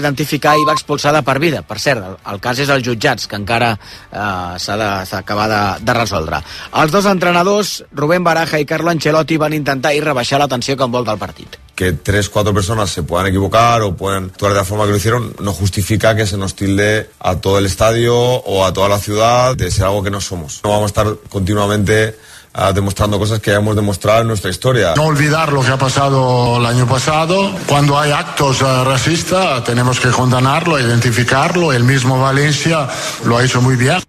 identificar i va expulsar de per vida. Per cert, el, el cas és els jutjats, que encara eh, s'ha d'acabar de, de, de resoldre. Els dos entrenadors, Rubén Baraja i Carlo Ancelotti, van intentar ir rebaixar la tensió que envolta el partit. que tres, cuatro personas se puedan equivocar o puedan actuar de la forma que lo hicieron, no justifica que se nos tilde a todo el estadio o a toda la ciudad de ser algo que no somos. No vamos a estar continuamente uh, demostrando cosas que hemos demostrado en nuestra historia. No olvidar lo que ha pasado el año pasado. Cuando hay actos uh, racistas tenemos que condenarlo, identificarlo. El mismo Valencia lo ha hecho muy bien.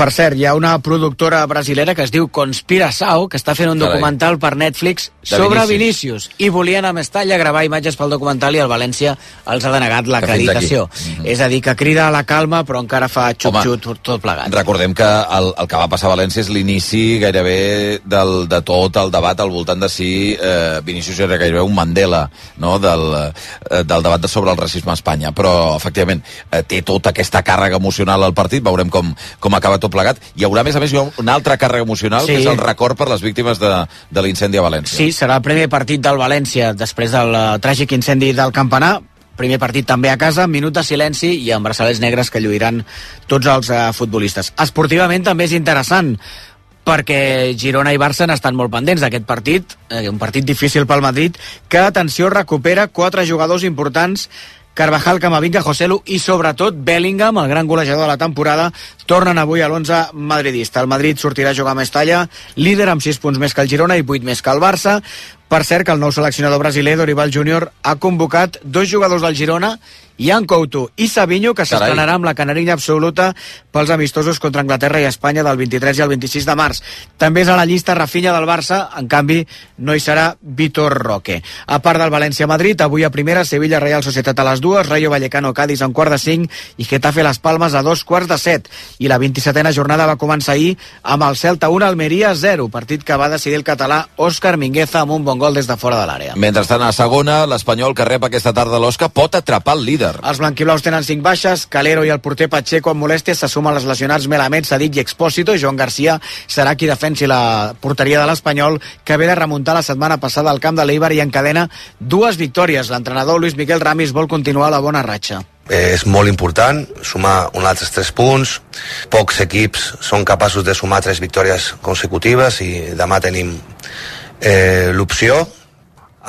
Per cert, hi ha una productora brasilera que es diu Conspiração, que està fent un Carai. documental per Netflix De sobre Vinícius. Vinícius. I volien a Mestalla gravar imatges pel documental i el València els ha denegat l'acreditació. Fins aquí. És a dir, que crida a la calma, però encara fa xup-xut tot plegat. Recordem que el, el que va passar a València és l'inici gairebé del, de tot el debat al voltant de si eh, Vinícius era gairebé un Mandela no? del, eh, del debat de sobre el racisme a Espanya. Però, efectivament, eh, té tota aquesta càrrega emocional al partit, veurem com, com acaba tot plegat. Hi haurà, a més a més, una altra càrrega emocional, Sí. que és el record per les víctimes de, de l'incendi a València. Sí, serà el primer partit del València després del eh, tràgic incendi del campanar. Primer partit també a casa, minut de silenci i amb braçalets negres que lluiran tots els eh, futbolistes. Esportivament també és interessant perquè Girona i Barça n'estan molt pendents d'aquest partit, eh, un partit difícil pel Madrid, que, atenció, recupera quatre jugadors importants Carvajal, Camavinga, Joselu i sobretot Bellingham, el gran golejador de la temporada, tornen avui a l'11 madridista. El Madrid sortirà a jugar a Mestalla, líder amb 6 punts més que el Girona i 8 més que el Barça. Per cert, que el nou seleccionador brasiler, Dorival Júnior, ha convocat dos jugadors del Girona, Ian Couto i Savinho, que s'estrenarà amb la canarilla absoluta pels amistosos contra Anglaterra i Espanya del 23 i el 26 de març. També és a la llista Rafinha del Barça, en canvi no hi serà Vitor Roque. A part del València-Madrid, avui a primera, Sevilla Real Societat a les dues, Rayo Vallecano Cádiz a un quart de cinc i Getafe Las Palmes a dos quarts de set. I la 27a jornada va començar ahir amb el Celta 1 Almeria 0, partit que va decidir el català Òscar Mingueza amb un bon gol des de fora de l'àrea. Mentrestant, a segona, l'Espanyol que rep aquesta tarda l'Osca pot atrapar el líder. Els blanquiblaus tenen cinc baixes, Calero i el porter Pacheco amb molèsties se sumen les lesionats Melamed, Sadik i Expósito, i Joan Garcia serà qui defensi la porteria de l'Espanyol, que ve de remuntar la setmana passada al camp de l'Eibar i encadena dues victòries. L'entrenador Luis Miguel Ramis vol continuar la bona ratxa. és molt important sumar uns altres tres punts pocs equips són capaços de sumar tres victòries consecutives i demà tenim eh, l'opció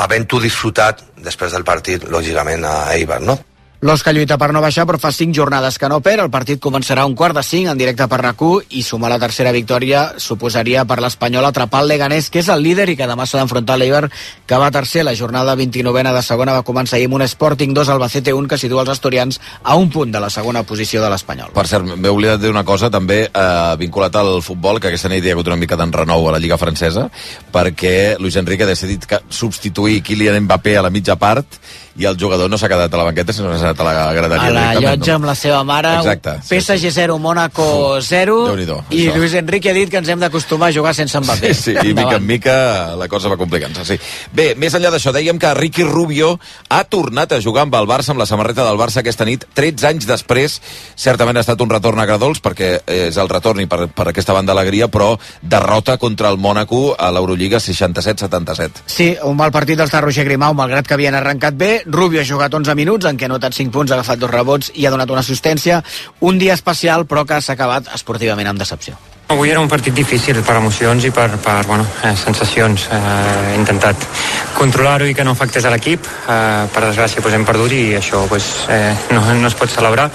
havent-ho disfrutat després del partit lògicament a Eibar no? L'Osca lluita per no baixar, però fa cinc jornades que no perd. El partit començarà un quart de cinc en directe per rac i sumar la tercera victòria suposaria per l'Espanyol atrapar el Leganés, que és el líder i que demà s'ha d'enfrontar l'Eibar, que va tercer. La jornada 29a de segona va començar ahir amb un Sporting 2 Albacete 1 que situa els asturians a un punt de la segona posició de l'Espanyol. Per cert, m'he oblidat de dir una cosa també eh, vinculat al futbol, que aquesta nit hi ha hagut una mica d'enrenou a la Lliga Francesa, perquè Luis Enrique ha decidit substituir Kylian Mbappé a la mitja part i el jugador no s'ha quedat a la banqueta, sinó que quedat a la graderia. A la llotja amb la seva mare, Exacte, sí, PSG 0, Mónaco 0, Déu-n'hi-do, i això. Luis Enrique ha dit que ens hem d'acostumar a jugar sense Mbappé. Sí, sí, i mica en mica la cosa va complicant-se, sí. Bé, més enllà d'això, dèiem que Ricky Rubio ha tornat a jugar amb el Barça, amb la samarreta del Barça aquesta nit, 13 anys després. Certament ha estat un retorn agradols, perquè és el retorn i per, per aquesta banda alegria, però derrota contra el Mònaco a l'Eurolliga 67-77. Sí, un mal partit dels de Roger Grimau, malgrat que havien arrencat bé. Rubio ha jugat 11 minuts, en què ha notat 5 punts, ha agafat dos rebots i ha donat una assistència. Un dia especial, però que s'ha acabat esportivament amb decepció. Avui era un partit difícil per emocions i per, per bueno, eh, sensacions. Eh, he intentat controlar-ho i que no afectés a l'equip. Eh, per desgràcia pues, hem perdut i això pues, eh, no, no es pot celebrar.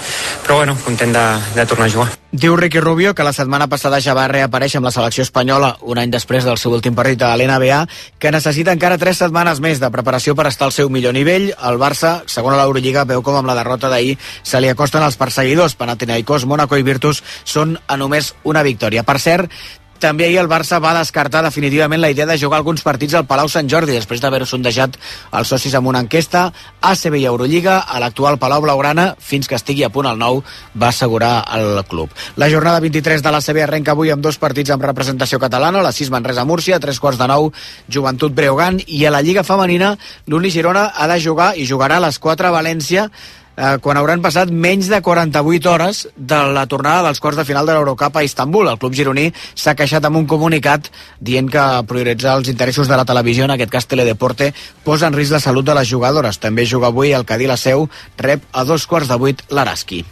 Però bueno, content de, de tornar a jugar. Diu Ricky Rubio que la setmana passada ja va reaparèixer amb la selecció espanyola un any després del seu últim partit a l'NBA, que necessita encara tres setmanes més de preparació per estar al seu millor nivell. El Barça, segon a l'Eurolliga, veu com amb la derrota d'ahir se li acosten els perseguidors. Panathinaikos, Mónaco i Virtus són a només una victòria. Per cert, també ahir el Barça va descartar definitivament la idea de jugar alguns partits al Palau Sant Jordi després d'haver sondejat els socis amb una enquesta. ACB i Eurolliga, a l'actual Palau Blaugrana, fins que estigui a punt el nou, va assegurar el club. La jornada 23 de l'ACB arrenca avui amb dos partits amb representació catalana, la 6 Manresa-Múrcia, a tres quarts de nou Joventut Breogant, i a la Lliga Femenina l'Uni Girona ha de jugar i jugarà a les 4 a València eh, quan hauran passat menys de 48 hores de la tornada dels quarts de final de l'Eurocup a Istanbul. El club gironí s'ha queixat amb un comunicat dient que prioritzar els interessos de la televisió, en aquest cas Teledeporte, posa en risc la salut de les jugadores. També juga avui el Cadí la Seu, rep a dos quarts de vuit l'Araski.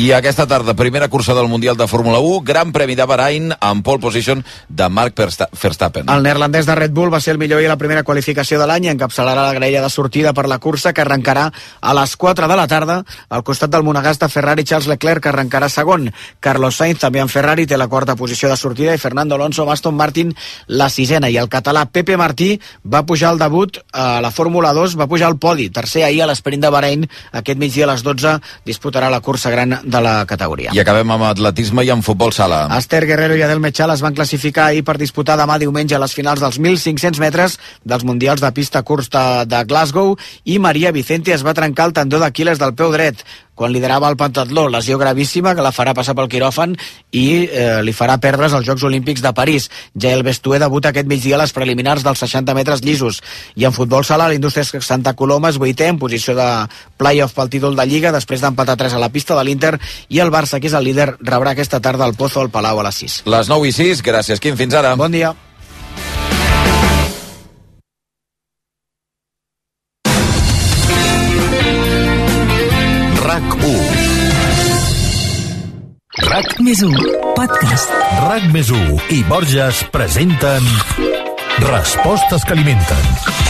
I aquesta tarda, primera cursa del Mundial de Fórmula 1, Gran Premi de Bahrain amb pole position de Mark Verstappen. El neerlandès de Red Bull va ser el millor i la primera qualificació de l'any i encapçalarà la graella de sortida per la cursa que arrencarà a les 4 de la tarda al costat del monegasc de Ferrari Charles Leclerc que arrencarà segon. Carlos Sainz també en Ferrari té la quarta posició de sortida i Fernando Alonso amb Aston Martin la sisena i el català Pepe Martí va pujar al debut a la Fórmula 2, va pujar al podi, tercer ahir a l'esprint de Bahrain, aquest migdia a les 12 disputarà la cursa gran de la categoria. I acabem amb atletisme i amb futbol sala. Esther Guerrero i Adel Mechal es van classificar ahir per disputar demà diumenge a les finals dels 1.500 metres dels Mundials de pista curta de Glasgow i Maria Vicente es va trencar el tendó d'Aquiles del peu dret quan liderava el pentatló, lesió gravíssima que la farà passar pel quiròfan i eh, li farà perdre's als Jocs Olímpics de París. el Bestué debuta aquest migdia a les preliminars dels 60 metres llisos. I en futbol sala, l'Indústria Santa Coloma és vuitè en posició de play-off pel títol de Lliga després d'empatar 3 a la pista de l'Inter i el Barça, que és el líder, rebrà aquesta tarda el Pozo al Palau a les 6. Les 9 i 6, gràcies Quim, fins ara. Bon dia. RAC més 1, podcast. RAC més 1 i Borges presenten Respostes que alimenten.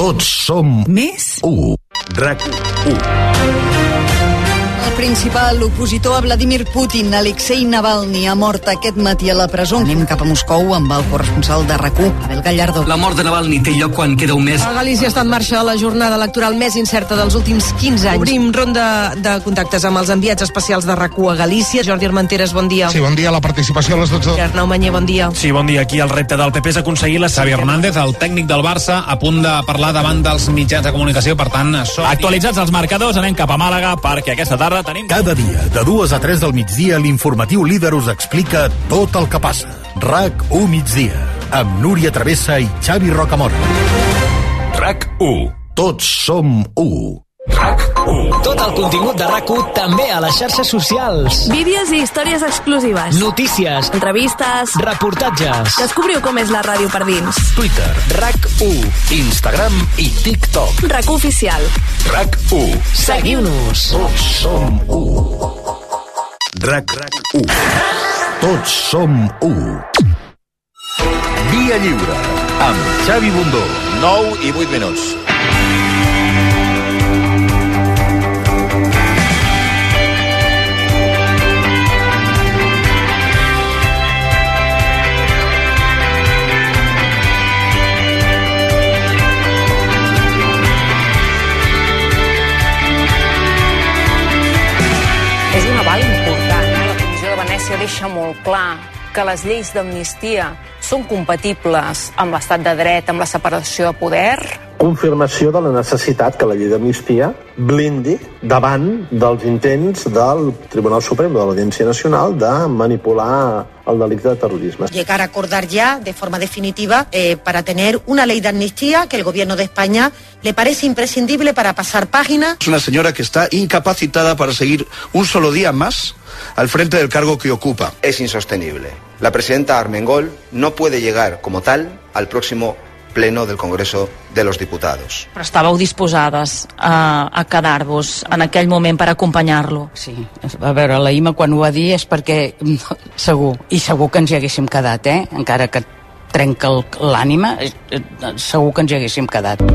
tots som... Més? U. RAC 1 principal opositor a Vladimir Putin, Alexei Navalny, ha mort aquest matí a la presó. Anem cap a Moscou amb el corresponsal de rac Abel Gallardo. La mort de Navalny té lloc quan queda un mes. A Galícia està en marxa la jornada electoral més incerta dels últims 15 anys. Obrim ronda de contactes amb els enviats especials de rac a Galícia. Jordi Armenteres, bon dia. Sí, bon dia. La participació a les 12. Arnau Manyer, bon dia. Sí, bon dia. Aquí el repte del PP és aconseguir la Xavi Hernández, el tècnic del Barça, a punt de parlar davant dels mitjans de comunicació. Per tant, som... actualitzats els marcadors, anem cap a Màlaga perquè aquesta tarda tenim... Cada dia de 2 a 3 del migdia, l'informatiu líder us explica tot el que passa. RAC 1 migdia, amb Núria Travessa i Xavi Rocamora. RAC 1. Tots som 1. RAC1. Tot el contingut de rac també a les xarxes socials. Vídeos i històries exclusives. Notícies. Entrevistes. Reportatges. Descobriu com és la ràdio per dins. Twitter. RAC1. Instagram i TikTok. RAC oficial. RAC1. Seguiu-nos. Tots som 1. RAC1. Tots som 1. Via Lliure, amb Xavi Bundó. 9 i 8 minuts. Venècia deixa molt clar que les lleis d'amnistia són compatibles amb l'estat de dret, amb la separació de poder? Confirmació de la necessitat que la llei d'amnistia blindi davant dels intents del Tribunal Suprem de l'Audiència Nacional de manipular el delicte de terrorismo. Llegar a acordar ya de forma definitiva eh, para tener una ley de amnistía que el gobierno de España le parece imprescindible para pasar página. Es una señora que está incapacitada para seguir un solo día más al frente del cargo que ocupa. Es insostenible. La presidenta Armengol no puede llegar como tal al próximo pleno del Congreso de los Diputados. Però estàveu disposades a, a quedar-vos en aquell moment per acompanyar-lo? Sí, a veure, la Ima quan ho va dir és perquè segur, i segur que ens hi haguéssim quedat, eh? encara que trenca l'ànima, eh, segur que ens hi haguéssim quedat. Em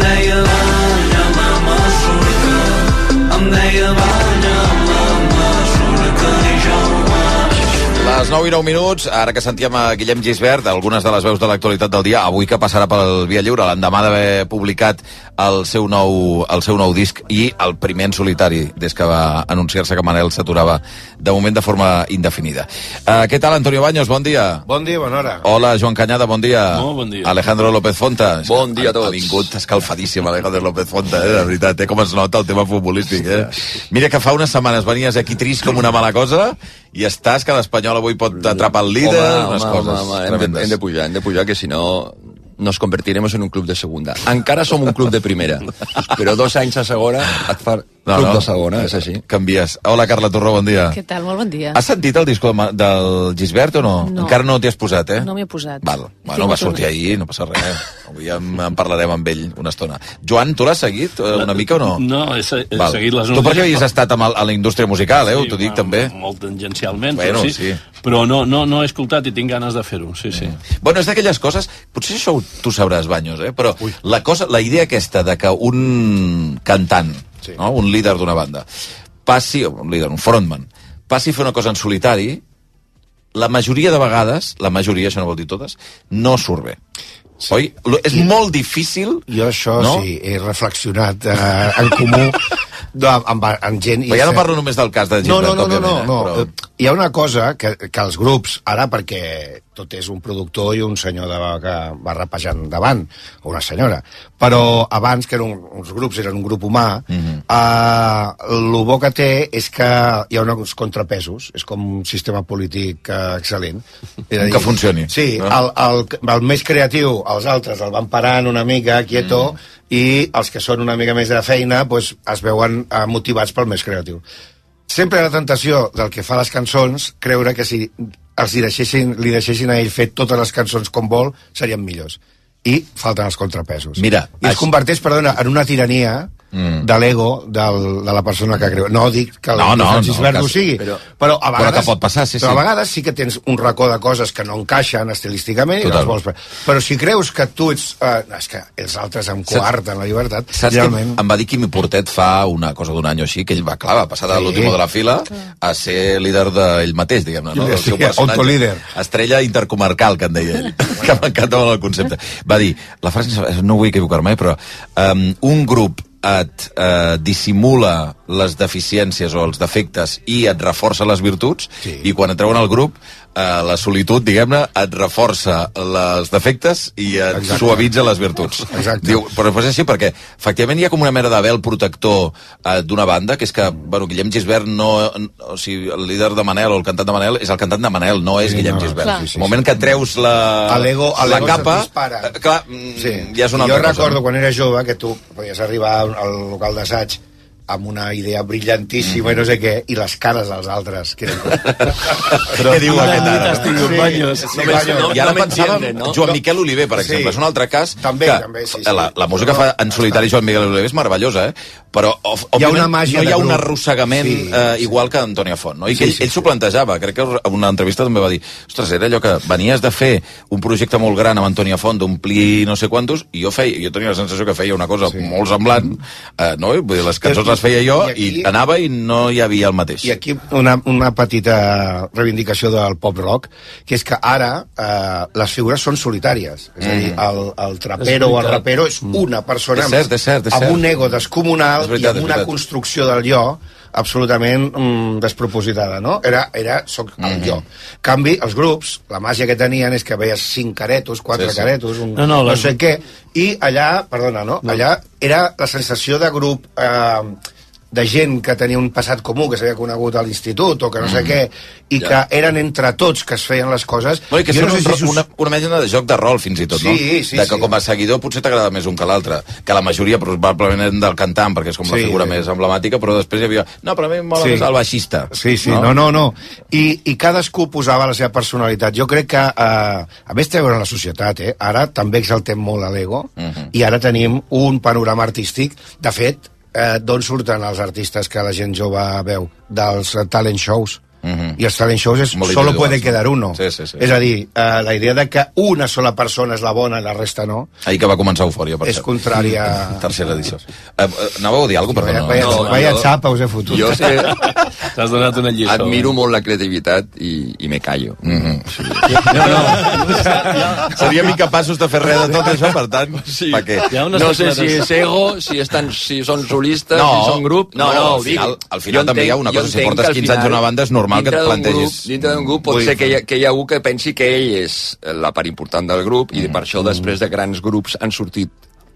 deia la, la surta, em deia la, Les 9 i 9 minuts, ara que sentíem a Guillem Gisbert, algunes de les veus de l'actualitat del dia, avui que passarà pel Via Lliure, l'endemà d'haver publicat el seu, nou, el seu nou disc i el primer en solitari, des que va anunciar-se que Manel s'aturava de moment de forma indefinida. Uh, què tal, Antonio Baños? Bon dia. Bon dia, bona hora. Hola, Joan Canyada, bon dia. Molt bon dia. Alejandro López Fonta. Bon dia a tots. Ha vingut escalfadíssim Alejandro López Fonta, eh, de veritat, eh, com es nota el tema futbolístic. Eh? Mira que fa unes setmanes venies aquí trist com una mala cosa i estàs que l'Espanyol avui pot atrapar el líder, home, unes home, coses home, home, hem, de, hem de pujar, hem de pujar, que si no nos convertiremos en un club de segunda. Encara som un club de primera, però dos anys a segona et fa No, club no. de segona, és així. Canvies. Hola, Carla Torró, bon dia. Què tal? Molt bon dia. Has sentit el disco del Gisbert o no? No. Encara no t'hi has posat, eh? No m'hi he posat. Val. Bueno, Tinc va sortir ahir, no passa res. Avui en, en parlarem amb ell una estona. Joan, tu l'has seguit eh, una mica o no? No, he, se- he Val. seguit les Tu perquè notícies, havies estat amb el, a la indústria musical, eh? Sí, T'ho dic va, també. Molt tangencialment, Bueno, però sí. sí. Però no, no, no he escoltat i tinc ganes de fer-ho, sí, sí. Bueno, és d'aquelles coses... Potser això ho- tu sabràs, Banyos, eh? Però la, cosa, la idea aquesta de que un cantant, sí. no? un líder d'una banda, passi, o un líder, un frontman, passi a fer una cosa en solitari, la majoria de vegades, la majoria, això no vol dir totes, no surt bé. Sí. Oi? És molt difícil... Jo això no? sí, he reflexionat eh, en comú no, amb, amb gent... Però ja no parlo només del cas de No, Gilbert, no, no, no, no, no. eh? Però... Hi ha una cosa que, que els grups, ara perquè tot és un productor i un senyor de, que va rapejant davant, o una senyora, però abans, que eren uns grups, eren un grup humà, mm. -hmm. eh, el bo que té és que hi ha uns contrapesos, és com un sistema polític eh, excel·lent. És a Que funcioni, Sí, no? el, el, el més creatiu, els altres el van parant una mica, quieto, mm. I els que són una mica més de feina pues, es veuen eh, motivats pel més creatiu. Sempre la tentació del que fa les cançons creure que si els hi deixessin, li deixessin a ell fer totes les cançons com vol, serien millors. I falten els contrapesos. Mira, I es converteix, perdona, en una tirania Mm. de l'ego del, de la persona que creu. No dic que el No, no, Francis no, Verd que- ho sigui, però- però, però a però vegades... que pot passar, sí, però sí. a vegades sí que tens un racó de coses que no encaixen estilísticament i Total. les vols... Però si creus que tu ets... Eh, és que els altres em coarten la llibertat, Saps realment... que em va dir Quimi Portet fa una cosa d'un any o així, que ell va, clar, va passar de Sí. l'último de la fila a ser líder d'ell mateix, diguem-ne, no? Sí, seu personatge. autolíder. Estrella intercomarcal, que en deia ell. que m'encanta molt el concepte. Va dir, la frase, no vull equivocar-me, però um, un grup et eh, dissimula les deficiències o els defectes i et reforça les virtuts, sí. i quan et treuen al grup, eh, la solitud, diguem-ne, et reforça els defectes i et Exacte. suavitza les virtuts. Exacte. Diu, però és així perquè efectivament hi ha com una mena de vel protector eh, d'una banda, que és que, bueno, Guillem Gisbert no, o sigui, el líder de Manel o el cantant de Manel és el cantant de Manel, no és Sí, Guillem no, Gisbert. clar. Sí, sí, el moment que treus la, A l'ego a la capa, eh, clar, Sí. ja és una jo altra recordo cosa. quan era jove que tu podies arribar al local d'assaig amb una idea brillantíssima i no sé què, i les cares dels altres, que eren... Què diu aquest ara? Sí, sí, Banyos. sí, Banyos. I ara No pensàvem no? Joan Miquel Oliver, per Sí. exemple. És un altre cas També, que també, sí, sí. La, la música fa en solitari Joan Miquel Oliver és meravellosa, eh? però ò- Hi ha una màgia no hi ha un arrossegament Sí, eh, igual que Antonia Font. No? I que Sí, ell, sí, ell s'ho plantejava. Crec que en una entrevista també va dir ostres, era allò que venies de fer un projecte molt gran amb Antonia Font, d'omplir no sé quantos, i jo feia, jo tenia la sensació que feia una cosa sí. molt semblant, eh, no? Vull dir, les cançons les feia jo i, i anava i no hi havia el mateix. I aquí una, una petita reivindicació del pop-rock, que és que ara eh, les figures són solitàries. És a dir, Mm. el, el trapero o el rapero és una persona És cert, és cert, és amb cert. un ego descomunal veritat, i amb una construcció del jo absolutament mm, despropositada, no? Era, era soc el Mhm. jo. En canvi, els grups, la màgia que tenien és que veies cinc caretos, quatre Sí, sí. caretos, un, No, no, no, no, sé què, i allà, perdona, no? Allà era la sensació de grup... Eh, de gent que tenia un passat comú, que s'havia conegut a l'institut o que no sé Mm. què, i Ja. que eren entre tots que es feien les coses. No, i que Jo no sé un, si us- una, una mena de joc de rol, fins i tot, no? Sí, sí, de que sí. com a seguidor potser t'agrada més un que l'altre, que la majoria probablement eren del cantant, perquè és com la Sí, figura sí. més emblemàtica, però després hi havia... No, però a mi em mola Sí. més el baixista. Sí, sí, no, no, no. I, I cadascú posava la seva personalitat. Jo crec que, eh, a més té a veure la societat, eh? ara també exaltem molt l'ego, Mhm. i ara tenim un panorama artístic. De fet, eh, d'on surten els artistes que la gent jove veu? Dels talent shows. -huh. i els talent shows és Molt solo puede no? quedar uno. Sí, sí, sí. És a dir, eh, la idea de que una sola persona és la bona i la resta no, Ahir que va començar Eufòria, per és cert. contrària... Tercera edició. Eh, eh, anàveu a dir alguna cosa? Vaya, Perdó. vaya, No, vaya jo- xapa us he fotut. Jo que T'has donat una lliçó. admiro molt la creativitat i, i me callo. Mm -hmm. sí. Seríem incapaços de fer res de tot això, per tant, sí. per què? No sé si és ego, si, estan, si són solistes, No, si són grup... No, no, no, al dic. al final Jo també hi ha una cosa, si portes que al 15 anys a una banda és normal que et plantegis- Grup, dintre d'un grup pot ser que hi, ha, que hi ha algú que pensi que ell és la part important del grup i per això després de grans grups han sortit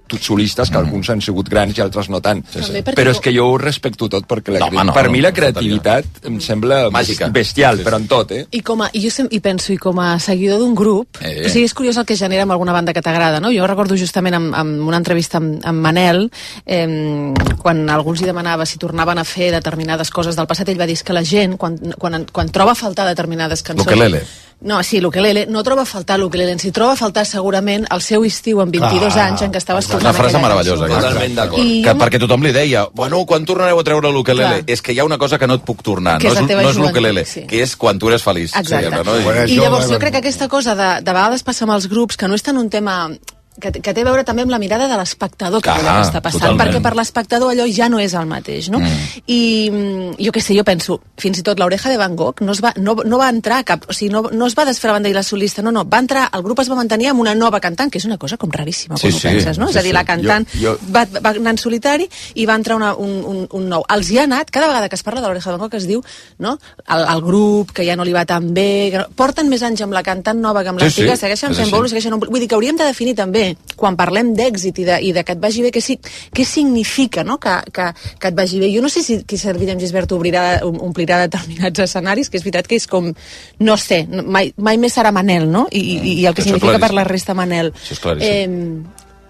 tots solistes, que alguns han sigut grans i altres no tant. Sí, perquè Però no- és que jo ho respecto tot, perquè la, No, home, no, per mi no, la no faltaria. creativitat em sembla Màgica. bestial, Sí, sí. però en tot, eh? I, com a, i jo sem i penso, i com a seguidor d'un grup, Eh. eh. o sigui, és curiós el que genera amb alguna banda que t'agrada, no? Jo recordo justament amb, amb una entrevista amb, amb Manel, eh, quan algú els demanava si tornaven a fer determinades coses del passat, ell va dir "És que la gent, quan, quan, quan troba a faltar determinades cançons... L'ukelele. No, sí, l'ukelele, no troba a faltar l'ukelele, si troba a faltar segurament el seu estiu amb 22 Clar, anys en què estaves Una tocant frase meravellosa. Totalment d'acord. I Que, jo- perquè tothom li deia, bueno, quan tornareu a treure l'ukelele? És que hi ha una cosa que no et puc tornar, Que no és no és l'ukelele, sí. que és quan tu eres feliç. Exacte. sempre, no? I jo, llavors jo crec que aquesta cosa de, de vegades passa amb els grups que no és tant un tema que, que té a veure també amb la mirada de l'espectador que que està passant, totalment. perquè per l'espectador allò ja no és el mateix, no? Mm. I mm, jo què sé, jo penso, fins i tot l'oreja de Van Gogh no, es va, no, no va entrar cap, o sigui, no, no es va desfer la banda i la solista, no, no, va entrar, el grup es va mantenir amb una nova cantant, que és una cosa com raríssima Sí, quan ho sí, penses, no? sí, és a dir, sí. la cantant Jo- jo- va, va anar en solitari i va entrar una, un, un, un nou. Els hi ha anat, cada vegada que es parla de l'oreja de Van Gogh es diu, no? El, el grup, que ja no li va tan bé, que no, porten més anys amb la cantant nova que amb Sí, l'antiga, sí, segueixen és fent bolos, segueixen... Vull dir que hauríem de definir també, quan parlem d'èxit i, de, i de que et vagi bé, què, si, què significa no? que, que, que et vagi bé. Jo no sé si, el Guillem Gisbert obrirà, om- omplirà determinats escenaris, que és veritat que és com, no sé, no- mai, mai més serà Manel, no? I, i, i el que Això significa per la resta Manel. Això és claríssim.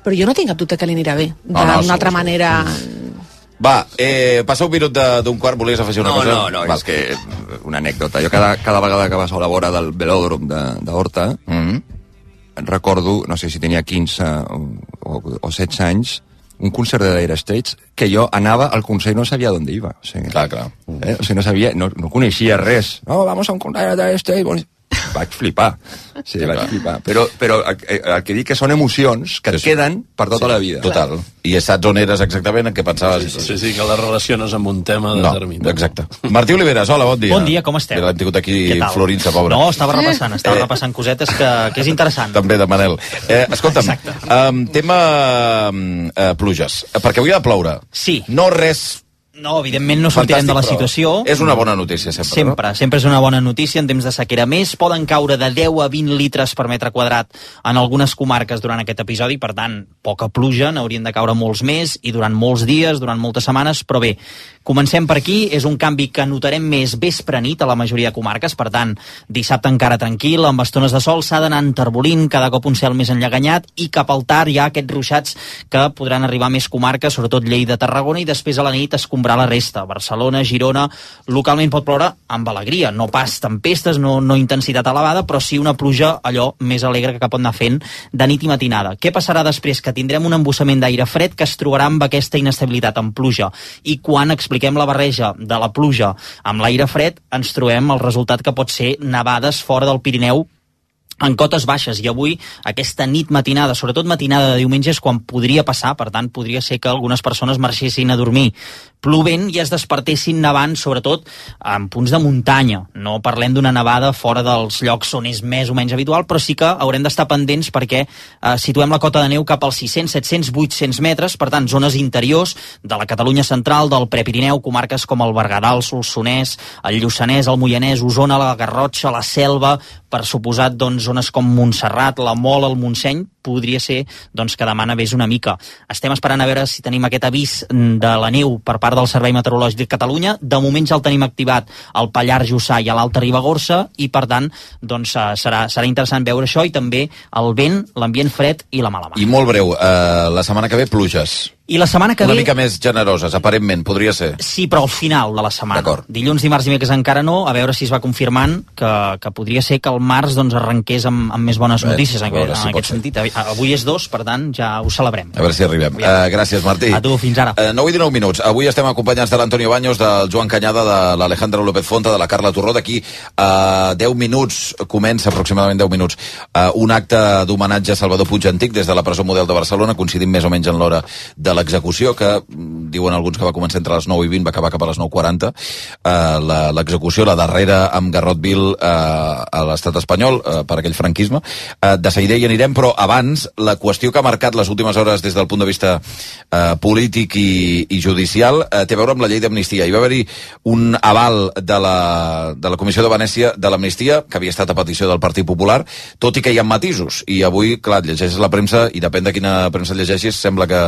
però jo no tinc cap dubte que li anirà bé, No, no, d'una segur, altra manera... Va, eh, passa un minut de- d'un quart, volies afegir una No, cosa? no, no, Va. és que eh, una anècdota. Jo cada, cada vegada que vas a la vora del velòdrom de- d'Horta, Mm -hmm. Recordo, no sé si tenia 15 o, o, o 16 anys, un concert de Dire Straits que jo anava al concert i no sabia on iba. O sigui, Clar, clar. Eh? O sigui, no sabia, no, no coneixia res. No, vamos a un concert de Dire Straits. Vaig flipar. Sí, vaig flipar. Però, però el, el que dic que són emocions que et queden per tota la vida. Total. I saps on eres exactament, en què pensaves? tot. Sí, sí, que la relaciones amb un tema No, determinat. exacte. Martí Oliveres, hola, bon dia. Bon dia, com esteu? L'hem tingut aquí florint-se, pobre. No, estava repassant, estava Eh. repassant cosetes que, que és interessant. També de Manel. Eh, escolta'm, um, tema um, uh, pluges. Perquè avui ha de ploure. Sí. No res No, evidentment no sortirem de la fantàstic, però situació. És una bona notícia, sempre, Sempre, sempre és una bona notícia en temps de sequera. Més, poden caure de 10 a 20 litres per metre quadrat en algunes comarques durant aquest episodi, per tant, poca pluja, n'haurien de caure molts més i durant molts dies, durant moltes setmanes, però bé, comencem per aquí, és un canvi que notarem més vespre-nit a la majoria de comarques, per tant, dissabte encara tranquil, amb estones de sol, s'ha d'anar enterbolint, cada cop un cel més enllaganyat, i cap al tard hi ha aquests ruixats que podran arribar a més comarques, sobretot Lleida, Tarragona, i després a la nit escombrar la resta. Barcelona, Girona, localment pot ploure amb alegria, no pas tempestes, no, no intensitat elevada, però sí una pluja allò més alegre que pot anar fent de nit i matinada. Què passarà després? Que tindrem un embussament d'aire fred que es trobarà amb aquesta inestabilitat, amb pluja. I quan expliquem la barreja de la pluja amb l'aire fred, ens trobem el resultat que pot ser nevades fora del Pirineu en cotes baixes. I avui aquesta nit matinada, sobretot matinada de diumenge és quan podria passar, per tant podria ser que algunes persones marxessin a dormir plovent i es despertessin nevant sobretot en punts de muntanya. No parlem d'una nevada fora dels llocs on és més o menys habitual, però sí que haurem d'estar pendents perquè eh, situem la cota de neu cap als 600, 700, 800 metres, per tant zones interiors de la Catalunya central, del Prepirineu comarques com el Berguedà, el Solsonès el Lluçanès, el Moianès, Osona la Garrotxa, la Selva, per suposat doncs, zones com Montserrat, la Mol, el Montseny, podria ser doncs, que demà nevés una mica. Estem esperant a veure si tenim aquest avís de la neu per part del Servei Meteorològic de Catalunya. De moment ja el tenim activat al Pallar Jussà i a l'Alta Ribagorça i, per tant, doncs, eh, serà, serà interessant veure això i també el vent, l'ambient fred i la mala mar. I molt breu, eh, la setmana que ve pluges. I la setmana que Una ve... mica més generoses, aparentment, podria ser. Sí, però al final de la setmana. Dilluns, dimarts dimecres encara no, a veure si es va confirmant que, que podria ser que el març doncs, arrenqués amb, amb més bones Bé, notícies en, veure en si pot aquest sentit. Avui és dos, per tant, ja ho celebrem. A veure si arribem. Uh, gràcies, Martí. A tu, fins ara. Uh, 9 i 19 minuts. Avui estem acompanyats de l'Antonio Baños, del Joan Canyada, de l'Alejandro López Fonta, de la Carla Torró. D'aquí uh, 10 minuts, comença aproximadament 10 minuts, uh, un acte d'homenatge a Salvador Puig Antic des de la presó model de Barcelona, coincidint més o menys en l'hora de l'execució, que mm, diuen alguns que va començar entre les 9 i 20, va acabar cap a les 9.40. Uh, l'execució, la darrera amb Garrot Vil uh, a l'estat espanyol, uh, per aquell franquisme. Uh, de seguida hi anirem, però abans, la qüestió que ha marcat les últimes hores des del punt de vista uh, polític i, i judicial uh, té a veure amb la llei d'amnistia. Hi va haver-hi un aval de la, de la Comissió de Venècia de l'amnistia, que havia estat a petició del Partit Popular, tot i que hi ha matisos. I avui, clar, llegeixes la premsa i depèn de quina premsa llegeixis, sembla que,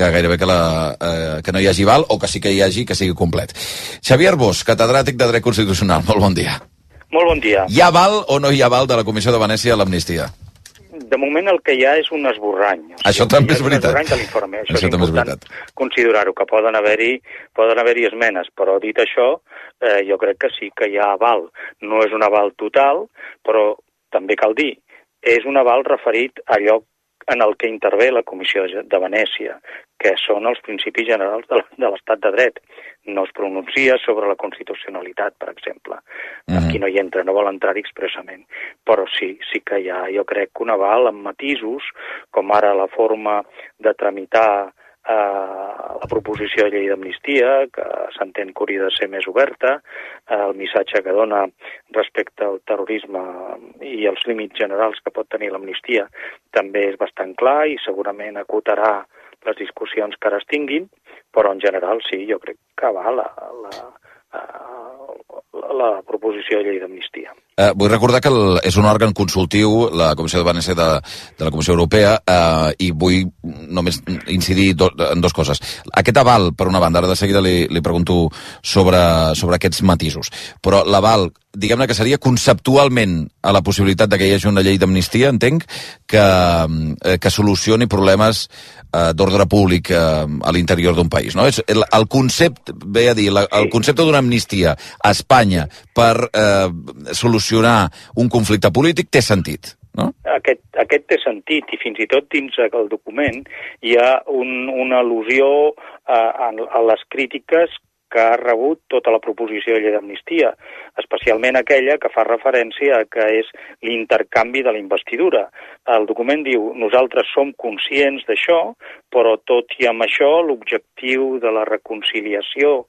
que gairebé que, la, eh, que no hi hagi val o que sí que hi hagi, que sigui complet. Xavier Bosch, catedràtic de Dret Constitucional, molt bon dia. Molt bon dia. Hi ha val o no hi ha val de la Comissió de Venècia a l'amnistia? De moment el que hi ha és un esborrany. O Això també és un veritat. esborrany de l'informe. Això, Això és també és important considerar-ho, que poden haver-hi poden haver esmenes, però dit això, eh, jo crec que sí que hi ha aval. No és un aval total, però també cal dir, és un aval referit a allò en el que intervé la Comissió de Venècia, que són els principis generals de, l'estat de dret. No es pronuncia sobre la constitucionalitat, per exemple. Mhm. Aquí no hi entra, no vol entrar-hi expressament. Però sí, sí que hi ha, jo crec, un aval amb matisos, com ara la forma de tramitar eh, la proposició de llei d'amnistia, que s'entén que hauria de ser més oberta, eh, el missatge que dona respecte al terrorisme i els límits generals que pot tenir l'amnistia també és bastant clar i segurament acotarà les discussions que ara es tinguin, però en general sí, jo crec que va la, la, la, la proposició de llei d'amnistia. Eh, vull recordar que el, és un òrgan consultiu, la Comissió de Venècia de, de la Comissió Europea, eh, i vull només incidir do, en dues coses. Aquest aval, per una banda, ara de seguida li, li pregunto sobre, sobre aquests matisos, però l'aval, diguem-ne que seria conceptualment a la possibilitat de que hi hagi una llei d'amnistia, entenc, que, eh, que solucioni problemes eh, d'ordre públic eh, a l'interior d'un país. No? És el, el concepte, ve a dir, la, el concepte d'una amnistia a Espanya per eh, solucionar un conflicte polític té sentit. No? Aquest, aquest té sentit i fins i tot dins el document hi ha un, una al·lusió a, a, a les crítiques que ha rebut tota la proposició de llei d'amnistia, especialment aquella que fa referència a que és l'intercanvi de la investidura. El document diu, nosaltres som conscients d'això, però tot i amb això l'objectiu de la reconciliació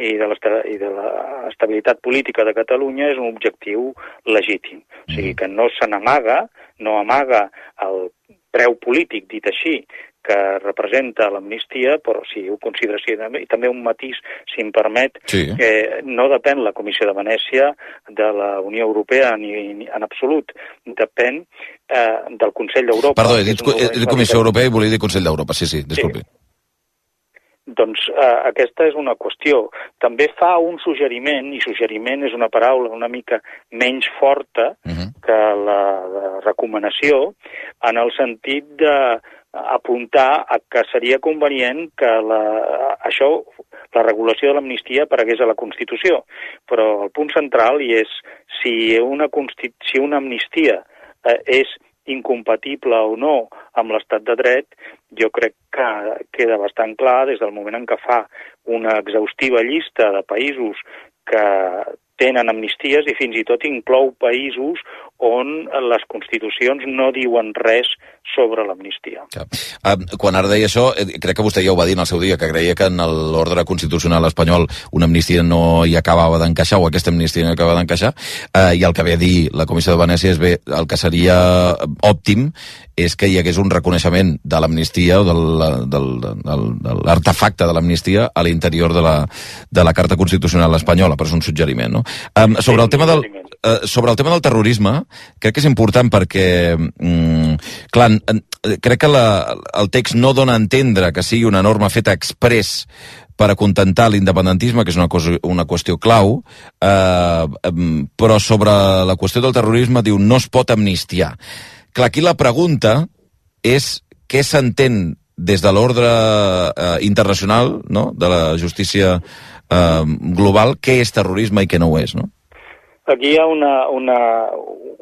i de, i de l'estabilitat política de Catalunya és un objectiu legítim. O sigui que no se n'amaga, no amaga el preu polític, dit així, que representa l'amnistia, però sí, ho considera així. I també un matís, si em permet, sí. que no depèn la Comissió de Venècia de la Unió Europea ni, ni en absolut, depèn eh, del Consell d'Europa. Perdó, he dit, he dit Comissió Europea i volia dir Consell d'Europa, sí, sí, disculpi. Sí. Doncs eh, aquesta és una qüestió. També fa un suggeriment, i suggeriment és una paraula una mica menys forta uh -huh. que la, la recomanació, en el sentit de apuntar a que seria convenient que la, això, la regulació de l'amnistia aparegués a la Constitució. Però el punt central hi és si una, si una amnistia eh, és incompatible o no amb l'estat de dret, jo crec que queda bastant clar des del moment en què fa una exhaustiva llista de països que tenen amnisties i fins i tot inclou països on les constitucions no diuen res sobre l'amnistia. Ja. Uh, quan ara deia això, eh, crec que vostè ja ho va dir en el seu dia, que creia que en l'ordre constitucional espanyol una amnistia no hi acabava d'encaixar, o aquesta amnistia no hi acabava d'encaixar, uh, i el que ve a dir la Comissió de Venècia és bé, el que seria òptim és que hi hagués un reconeixement de l'amnistia o del, del, del, de l'artefacte de l'amnistia a l'interior de, la, de la Carta Constitucional espanyola, però és un suggeriment, no? Um, sobre, el tema del, uh, sobre el tema del terrorisme, crec que és important perquè, mm, clar, crec que la, el text no dona a entendre que sigui una norma feta express per acontentar l'independentisme, que és una, cosa, una qüestió clau, eh, però sobre la qüestió del terrorisme diu no es pot amnistiar. Clar, aquí la pregunta és què s'entén des de l'ordre eh, internacional, no?, de la justícia eh, global, què és terrorisme i què no ho és, no? Aquí hi ha una, una,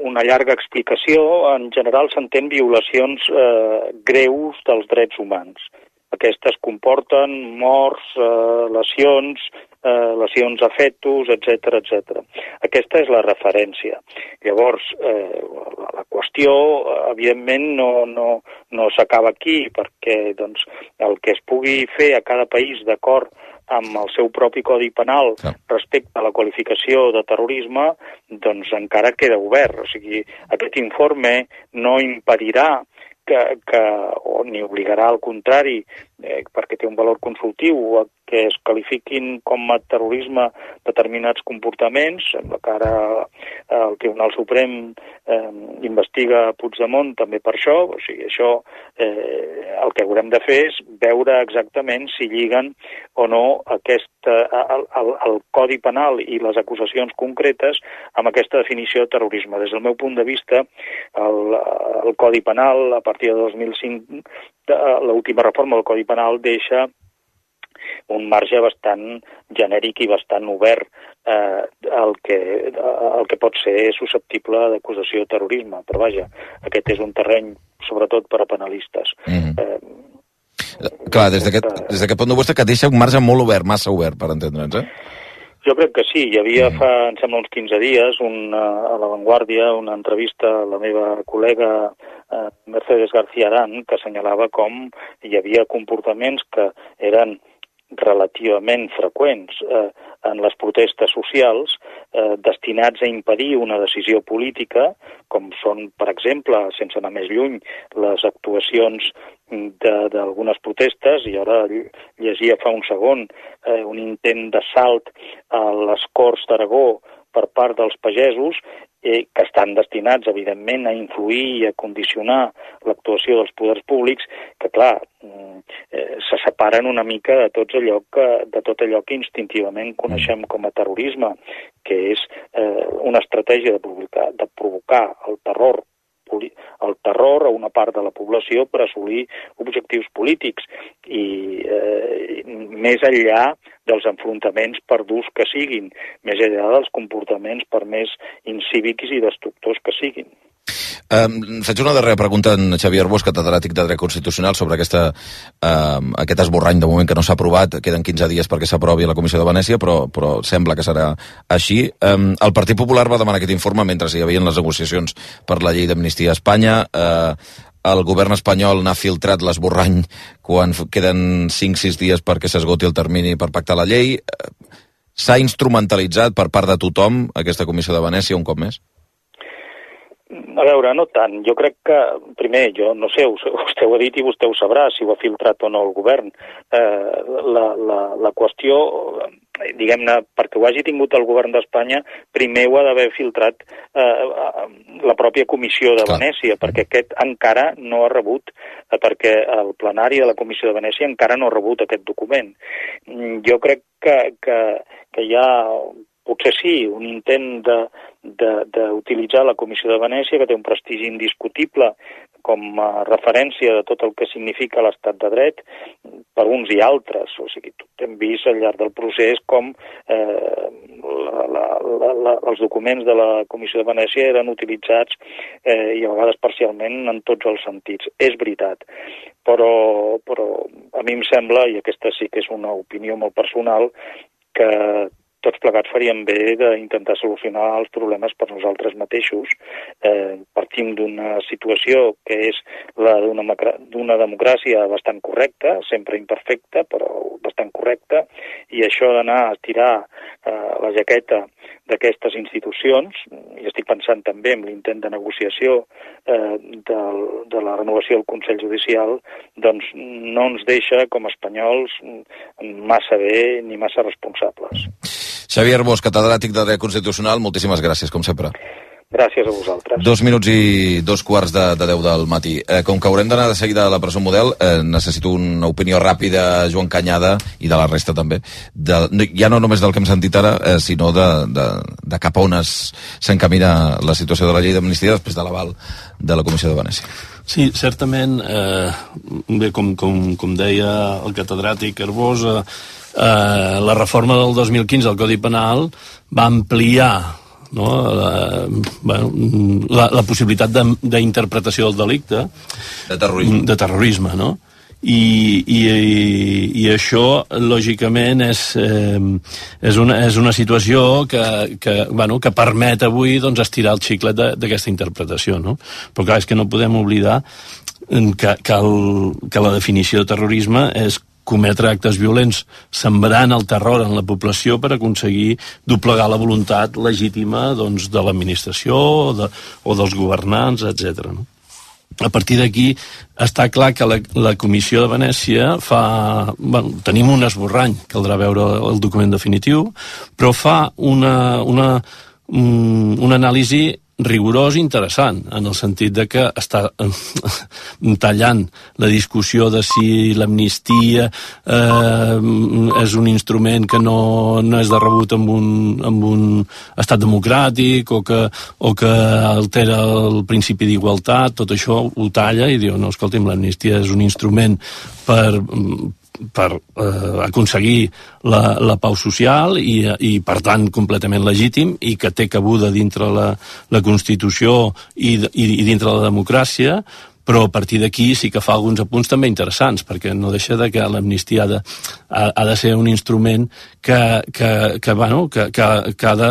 una llarga explicació. En general s'entén violacions eh, greus dels drets humans. Aquestes comporten morts, eh, lesions, eh, lesions a fetus, etc etc. Aquesta és la referència. Llavors, eh, la, la qüestió, evidentment, no, no, no s'acaba aquí, perquè doncs, el que es pugui fer a cada país d'acord amb el seu propi codi penal sí. respecte a la qualificació de terrorisme, doncs encara queda obert. O sigui, aquest informe no impedirà que, que o ni obligarà al contrari, eh, perquè té un valor consultiu, que es qualifiquin com a terrorisme determinats comportaments. Sembla que ara eh, el Tribunal Suprem eh, investiga Puigdemont també per això. O sigui, això eh, el que haurem de fer és veure exactament si lliguen o no aquest, el, el, el Codi Penal i les acusacions concretes amb aquesta definició de terrorisme. Des del meu punt de vista, el, el Codi Penal, a partir de 2005, l'última reforma del Codi Penal deixa un marge bastant genèric i bastant obert eh, el, que, el que pot ser susceptible d'acusació de terrorisme. Però vaja, aquest és un terreny sobretot per a penalistes. Mm -hmm. eh, Clar, des d'aquest punt de vista que deixa un marge molt obert, massa obert, per entendre'ns, eh? Jo crec que sí. Hi havia fa, em sembla, uns 15 dies una, a La Vanguardia una entrevista a la meva col·lega eh, Mercedes García Arán que assenyalava com hi havia comportaments que eren relativament freqüents eh, en les protestes socials eh, destinats a impedir una decisió política, com són, per exemple, sense anar més lluny, les actuacions d'algunes protestes, i ara llegia fa un segon eh, un intent d'assalt a les Corts d'Aragó per part dels pagesos eh, que estan destinats, evidentment, a influir i a condicionar l'actuació dels poders públics, que, clar, mm, eh, se separen una mica de, tots allò que, de tot allò que instintivament coneixem com a terrorisme, que és eh, una estratègia de provocar, de provocar el terror el terror a una part de la població per assolir objectius polítics i eh, més enllà dels enfrontaments per durs que siguin, més enllà dels comportaments per més incívics i destructors que siguin. Um, faig una darrera pregunta en Xavier Bosch, catedràtic de dret constitucional, sobre aquesta, um, aquest esborrany de moment que no s'ha aprovat. Queden 15 dies perquè s'aprovi a la Comissió de Venècia, però, però sembla que serà així. Um, el Partit Popular va demanar aquest informe mentre hi havia les negociacions per la llei d'amnistia a Espanya. Uh, el govern espanyol n'ha filtrat l'esborrany quan queden 5-6 dies perquè s'esgoti el termini per pactar la llei. S'ha instrumentalitzat per part de tothom aquesta Comissió de Venècia un cop més? A veure, no tant. Jo crec que, primer, jo no sé, vostè ho ha dit i vostè ho sabrà, si ho ha filtrat o no el govern. Eh, la, la, la qüestió, diguem-ne, perquè ho hagi tingut el govern d'Espanya, primer ho ha d'haver filtrat eh, la pròpia Comissió de Clar. Venècia, perquè aquest encara no ha rebut, eh, perquè el plenari de la Comissió de Venècia encara no ha rebut aquest document. Mm, jo crec que, que, que hi ha potser sí, un intent d'utilitzar la Comissió de Venècia, que té un prestigi indiscutible com a referència de tot el que significa l'estat de dret per uns i altres. O sigui, tot hem vist al llarg del procés com eh, la, la, la, la, els documents de la Comissió de Venècia eren utilitzats eh, i a vegades parcialment en tots els sentits. És veritat, però, però a mi em sembla, i aquesta sí que és una opinió molt personal, que tots plegats faríem bé d'intentar solucionar els problemes per nosaltres mateixos. Eh, partim d'una situació que és la d'una democràcia bastant correcta, sempre imperfecta, però bastant correcta, i això d'anar a tirar eh, la jaqueta d'aquestes institucions, i estic pensant també en l'intent de negociació eh, de, de la renovació del Consell Judicial, doncs no ens deixa, com a espanyols, massa bé ni massa responsables. Xavier Bosch, catedràtic de dret constitucional, moltíssimes gràcies, com sempre. Gràcies a vosaltres. Dos minuts i dos quarts de, de deu del matí. Eh, com que haurem d'anar de seguida a la presó model, eh, necessito una opinió ràpida, Joan Canyada, i de la resta també, de, ja no només del que hem sentit ara, eh, sinó de, de, de cap a on s'encamina la situació de la llei d'amnistia després de l'aval de la Comissió de Venècia. Sí, certament, eh, bé, com, com, com deia el catedràtic Arbós, eh, eh, la reforma del 2015 al Codi Penal va ampliar no, la, bueno, la, la possibilitat de- d'interpretació del delicte de terrorisme, de terrorisme no? I, i, i, això lògicament és, eh, és, una, és una situació que, que, bueno, que permet avui doncs, estirar el xiclet de- d'aquesta interpretació no? però clar, és que no podem oblidar que, que, el, que la definició de terrorisme és cometre actes violents sembrant el terror en la població per aconseguir doblegar la voluntat legítima doncs, de l'administració o, de, o dels governants, etc. No? A partir d'aquí està clar que la, la Comissió de Venècia fa... Bueno, tenim un esborrany, caldrà veure el document definitiu, però fa una, una, un, una anàlisi rigorós i interessant, en el sentit de que està eh, tallant la discussió de si l'amnistia eh, és un instrument que no, no és de rebut amb un, amb un estat democràtic o que, o que altera el principi d'igualtat, tot això ho talla i diu, no, escolti'm, l'amnistia és un instrument per, per eh, aconseguir la, la pau social i, i, per tant, completament legítim i que té cabuda dintre la, la Constitució i, i, i dintre la democràcia, però a partir d'aquí sí que fa alguns apunts també interessants, perquè no deixa de que l'amnistia ha, ha, ha de ser un instrument que, que, que, bueno, que, que, que ha de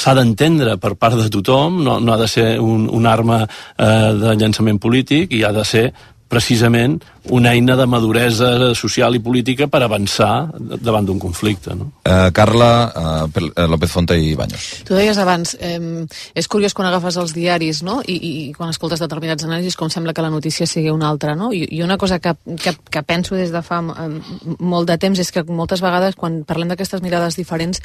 s'ha d'entendre per part de tothom, no, no ha de ser un, una arma eh, de llançament polític i ha de ser precisament una eina de maduresa social i política per avançar davant d'un conflicte. No? Eh, Carla eh, eh, López Fonte i Baños. Tu deies abans, eh, és curiós quan agafes els diaris no? I, i quan escoltes determinats anàlisis com sembla que la notícia sigui una altra. No? I, I una cosa que, que, que penso des de fa eh, molt de temps és que moltes vegades quan parlem d'aquestes mirades diferents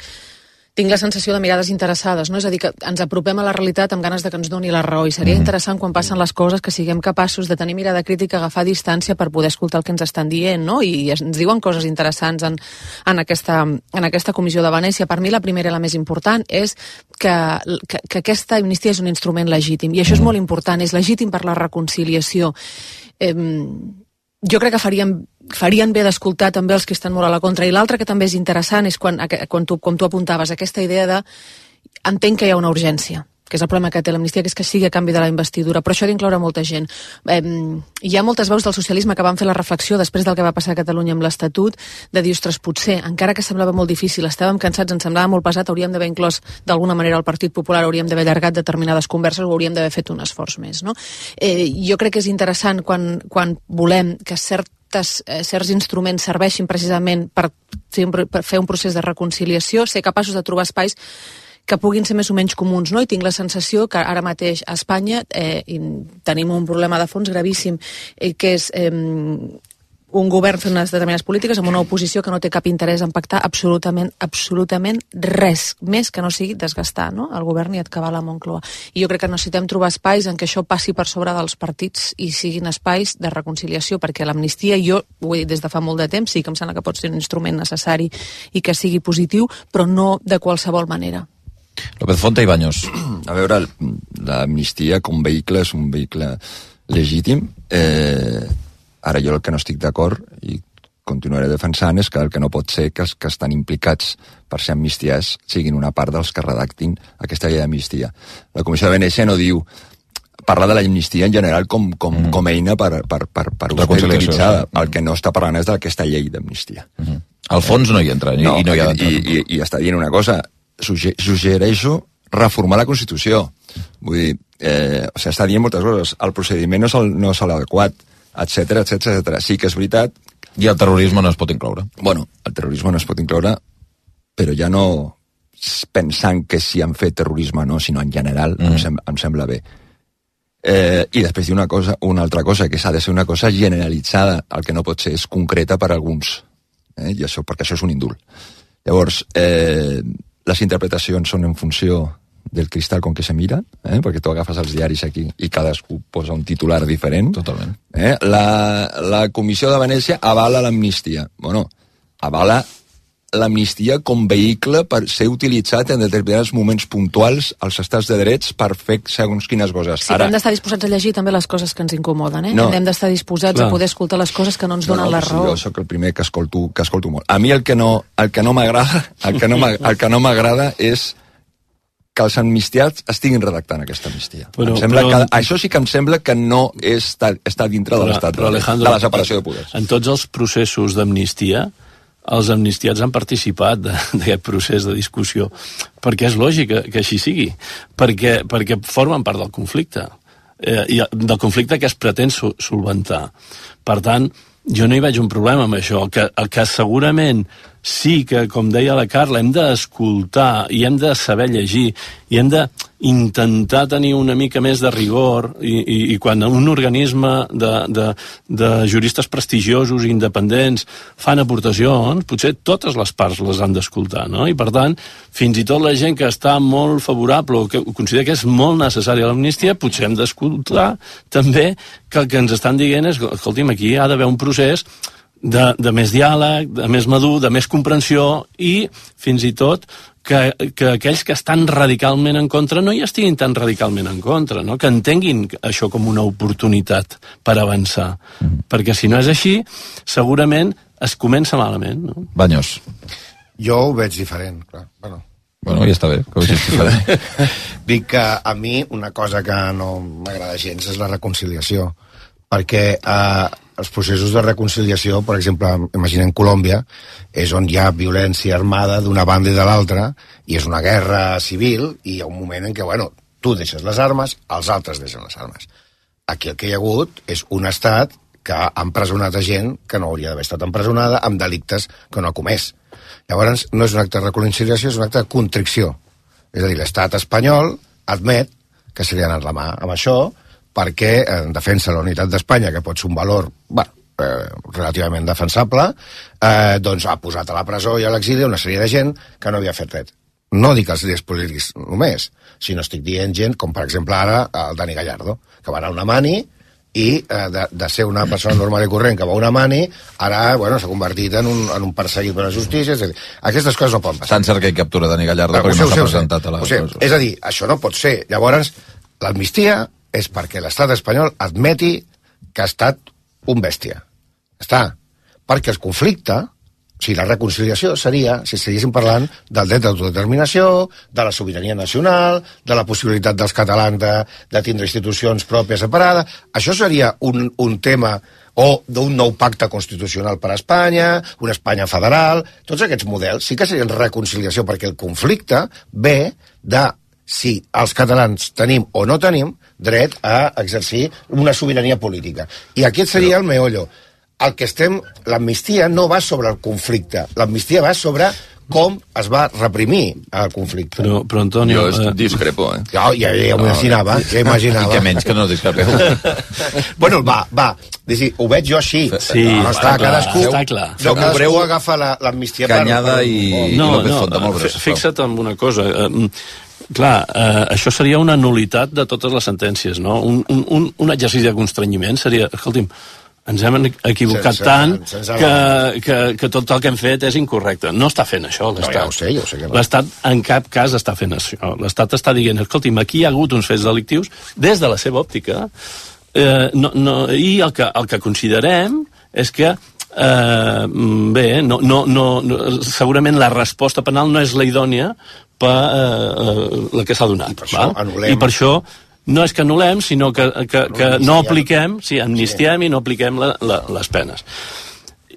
tinc la sensació de mirades interessades, no? És a dir, que ens apropem a la realitat amb ganes de que ens doni la raó i seria Mhm. mm. interessant quan passen les coses que siguem capaços de tenir mirada crítica, agafar distància per poder escoltar el que ens estan dient, no? I ens diuen coses interessants en, en, aquesta, en aquesta comissió de Venècia. Per mi la primera i la més important és que, que, que aquesta amnistia és un instrument legítim i això és molt important, és legítim per la reconciliació. Eh, jo crec que farien, farien bé d'escoltar també els que estan molt a la contra. I l'altre que també és interessant és quan, quan tu, com tu apuntaves, aquesta idea de entenc que hi ha una urgència que és el problema que té l'amnistia, que és que sigui a canvi de la investidura, però això ha d'incloure molta gent. Eh, hi ha moltes veus del socialisme que van fer la reflexió després del que va passar a Catalunya amb l'Estatut, de dir, ostres, potser, encara que semblava molt difícil, estàvem cansats, ens semblava molt pesat, hauríem d'haver inclòs d'alguna manera el Partit Popular, hauríem d'haver allargat determinades converses o hauríem d'haver fet un esforç més. No? Eh, jo crec que és interessant quan, quan volem que certes, eh, certs instruments serveixin precisament per per fer un procés de reconciliació, ser capaços de trobar espais que puguin ser més o menys comuns, no? I tinc la sensació que ara mateix a Espanya eh, tenim un problema de fons gravíssim, eh, que és eh, un govern fent unes determinades polítiques amb una oposició que no té cap interès en pactar absolutament, absolutament res més que no sigui desgastar no? el govern i acabar la Moncloa. I jo crec que necessitem trobar espais en què això passi per sobre dels partits i siguin espais de reconciliació, perquè l'amnistia, jo ho he dit des de fa molt de temps, sí que em sembla que pot ser un instrument necessari i que sigui positiu, però no de qualsevol manera. López Fonte i Baños. A veure, l'amnistia com vehicle és un vehicle legítim. Eh, ara jo el que no estic d'acord i continuaré defensant és que el que no pot ser que els que estan implicats per ser amnistiats siguin una part dels que redactin aquesta llei d'amnistia. La Comissió de Venècia no diu parla de l'amnistia en general com, com, mm. com a eina per, per, per, per usar Reconciliació, utilitzada. sí. El que no està parlant és d'aquesta llei d'amnistia. Mm -hmm. Al fons no hi entra, i, i no hi ha d'entrar. I, i, I està dient una cosa, sugge suggereixo reformar la Constitució. Vull dir, eh, o sigui, està dient moltes coses. El procediment no és el- no és l'adequat, etc etc etc. Sí que és veritat... I el terrorisme no es pot incloure. Bueno, el terrorisme no es pot incloure, però ja no pensant que si han fet terrorisme o no, sinó en general, mm. em, sem em sembla bé. Eh, I després diu una, cosa, una altra cosa, que s'ha de ser una cosa generalitzada, el que no pot ser és concreta per a alguns, eh? I això, perquè això és un indult. Llavors, eh, les interpretacions són en funció del cristal con que se mira, eh? perquè tu agafes els diaris aquí i cadascú posa un titular diferent. Totalment. Eh? La, la Comissió de Venècia avala l'amnistia. Bueno, avala l'amnistia com vehicle per ser utilitzat en determinats moments puntuals als estats de drets per fer segons quines coses. Sí, Ara... hem d'estar disposats a llegir també les coses que ens incomoden, eh? No. Hem d'estar disposats Clar. a poder escoltar les coses que no ens donen no, la raó. Jo sóc el primer que escolto, que escolto molt. A mi el que no, el que no m'agrada el que no m'ag- el que no m'agrada és que els amnistiats estiguin redactant aquesta amnistia. Però- em sembla però- que, això sí que em sembla que no està, està dintre de l'estat, però, de Alejandro, la separació de poders. En tots els processos d'amnistia, els amnistiats han participat de- d'aquest procés de discussió, perquè és lògic que, que així sigui, perquè, perquè formen part del conflicte, eh, i del conflicte que es pretén so, solventar. Per tant, jo no hi veig un problema amb això. Que, que segurament sí que, com deia la Carla, hem d'escoltar i hem de saber llegir i hem d'intentar tenir una mica més de rigor i, i, i quan un organisme de, de, de juristes prestigiosos i independents fan aportacions, potser totes les parts les han d'escoltar, no? I per tant, fins i tot la gent que està molt favorable o que considera que és molt necessària l'amnistia, potser hem d'escoltar també que el que ens estan dient és, escolti'm, aquí hi ha d'haver un procés de, de més diàleg, de més madur, de més comprensió i, fins i tot, que, que aquells que estan radicalment en contra no hi estiguin tan radicalment en contra, no? que entenguin això com una oportunitat per avançar. Mm. Perquè si no és així, segurament es comença malament. No? Banyos. Jo ho veig diferent, clar. Bueno, Bueno, ja està bé, que ho diferent. Dic que a mi una cosa que no m'agrada gens és la reconciliació, perquè eh, els processos de reconciliació, per exemple, imaginem Colòmbia, és on hi ha violència armada d'una banda i de l'altra, i és una guerra civil, i hi ha un moment en què, bueno, tu deixes les armes, els altres deixen les armes. Aquí el que hi ha hagut és un estat que ha empresonat a gent que no hauria d'haver estat empresonada amb delictes que no ha comès. Llavors, no és un acte de reconciliació, és un acte de contricció. És a dir, l'estat espanyol admet que se li ha anat la mà amb això perquè en defensa de la unitat d'Espanya, que pot ser un valor bueno, eh, relativament defensable, eh, doncs ha posat a la presó i a l'exili una sèrie de gent que no havia fet res. No dic els líders polítics només, sinó estic dient gent com, per exemple, ara el Dani Gallardo, que va anar a una mani i eh, de, de ser una persona normal i corrent que va a una mani, ara bueno, s'ha convertit en un, en un perseguit per la justícia. És a dir, aquestes coses no poden passar. Tant cerca i captura Dani Gallardo Ah, sé, no s'ha presentat a la sé. És a dir, això no pot ser. Llavors, l'amnistia és perquè l'estat espanyol admeti que ha estat un bèstia. Està. Perquè el conflicte, o sigui, la reconciliació seria, si estiguéssim parlant del dret d'autodeterminació, de la sobirania nacional, de la possibilitat dels catalans de, de tindre institucions pròpies separades. Això seria un, un tema o d'un nou pacte constitucional per a Espanya, una Espanya federal, tots aquests models sí que serien reconciliació, perquè el conflicte ve de si els catalans tenim o no tenim dret a exercir una sobirania política. I aquest seria el meollo. El que estem... L'amnistia no va sobre el conflicte, l'amnistia va sobre com es va reprimir el conflicte. Però, però Antonio... Jo eh, discrepo, eh? Ja, ja, ja m'ho imaginava, ja imaginava. I que menys que no discrepeu. bueno, va, va. Dir, ho veig jo així. Sí, no, està, està clar, cadascú, està clar. No, cadascú agafa la- l'amnistia Canyada per... i- no, no, Fonta, molt breu, fi- sisplau. fixa't en una cosa. Clar, eh, això seria una nulitat de totes les sentències, no? Un, un, un, un exercici de constrenyiment seria, escolti'm, ens hem equivocat Sense- tant sense que, que, que tot el que hem fet és incorrecte. No està fent això, No, l'Estat. ja ho sé, ja ho sé que no. L'Estat en cap cas està fent això. L'Estat està dient, escolti'm, aquí hi ha hagut uns fets delictius des de la seva òptica eh, no, no, i el que, el que considerem és que eh, bé, no, no, no, no, segurament la resposta penal no és la idònia per eh, eh, la que s'ha donat. I per això val? I per això no és que anul·lem, sinó que, que, que no apliquem, sí, amnistiem i no apliquem la, la, les penes.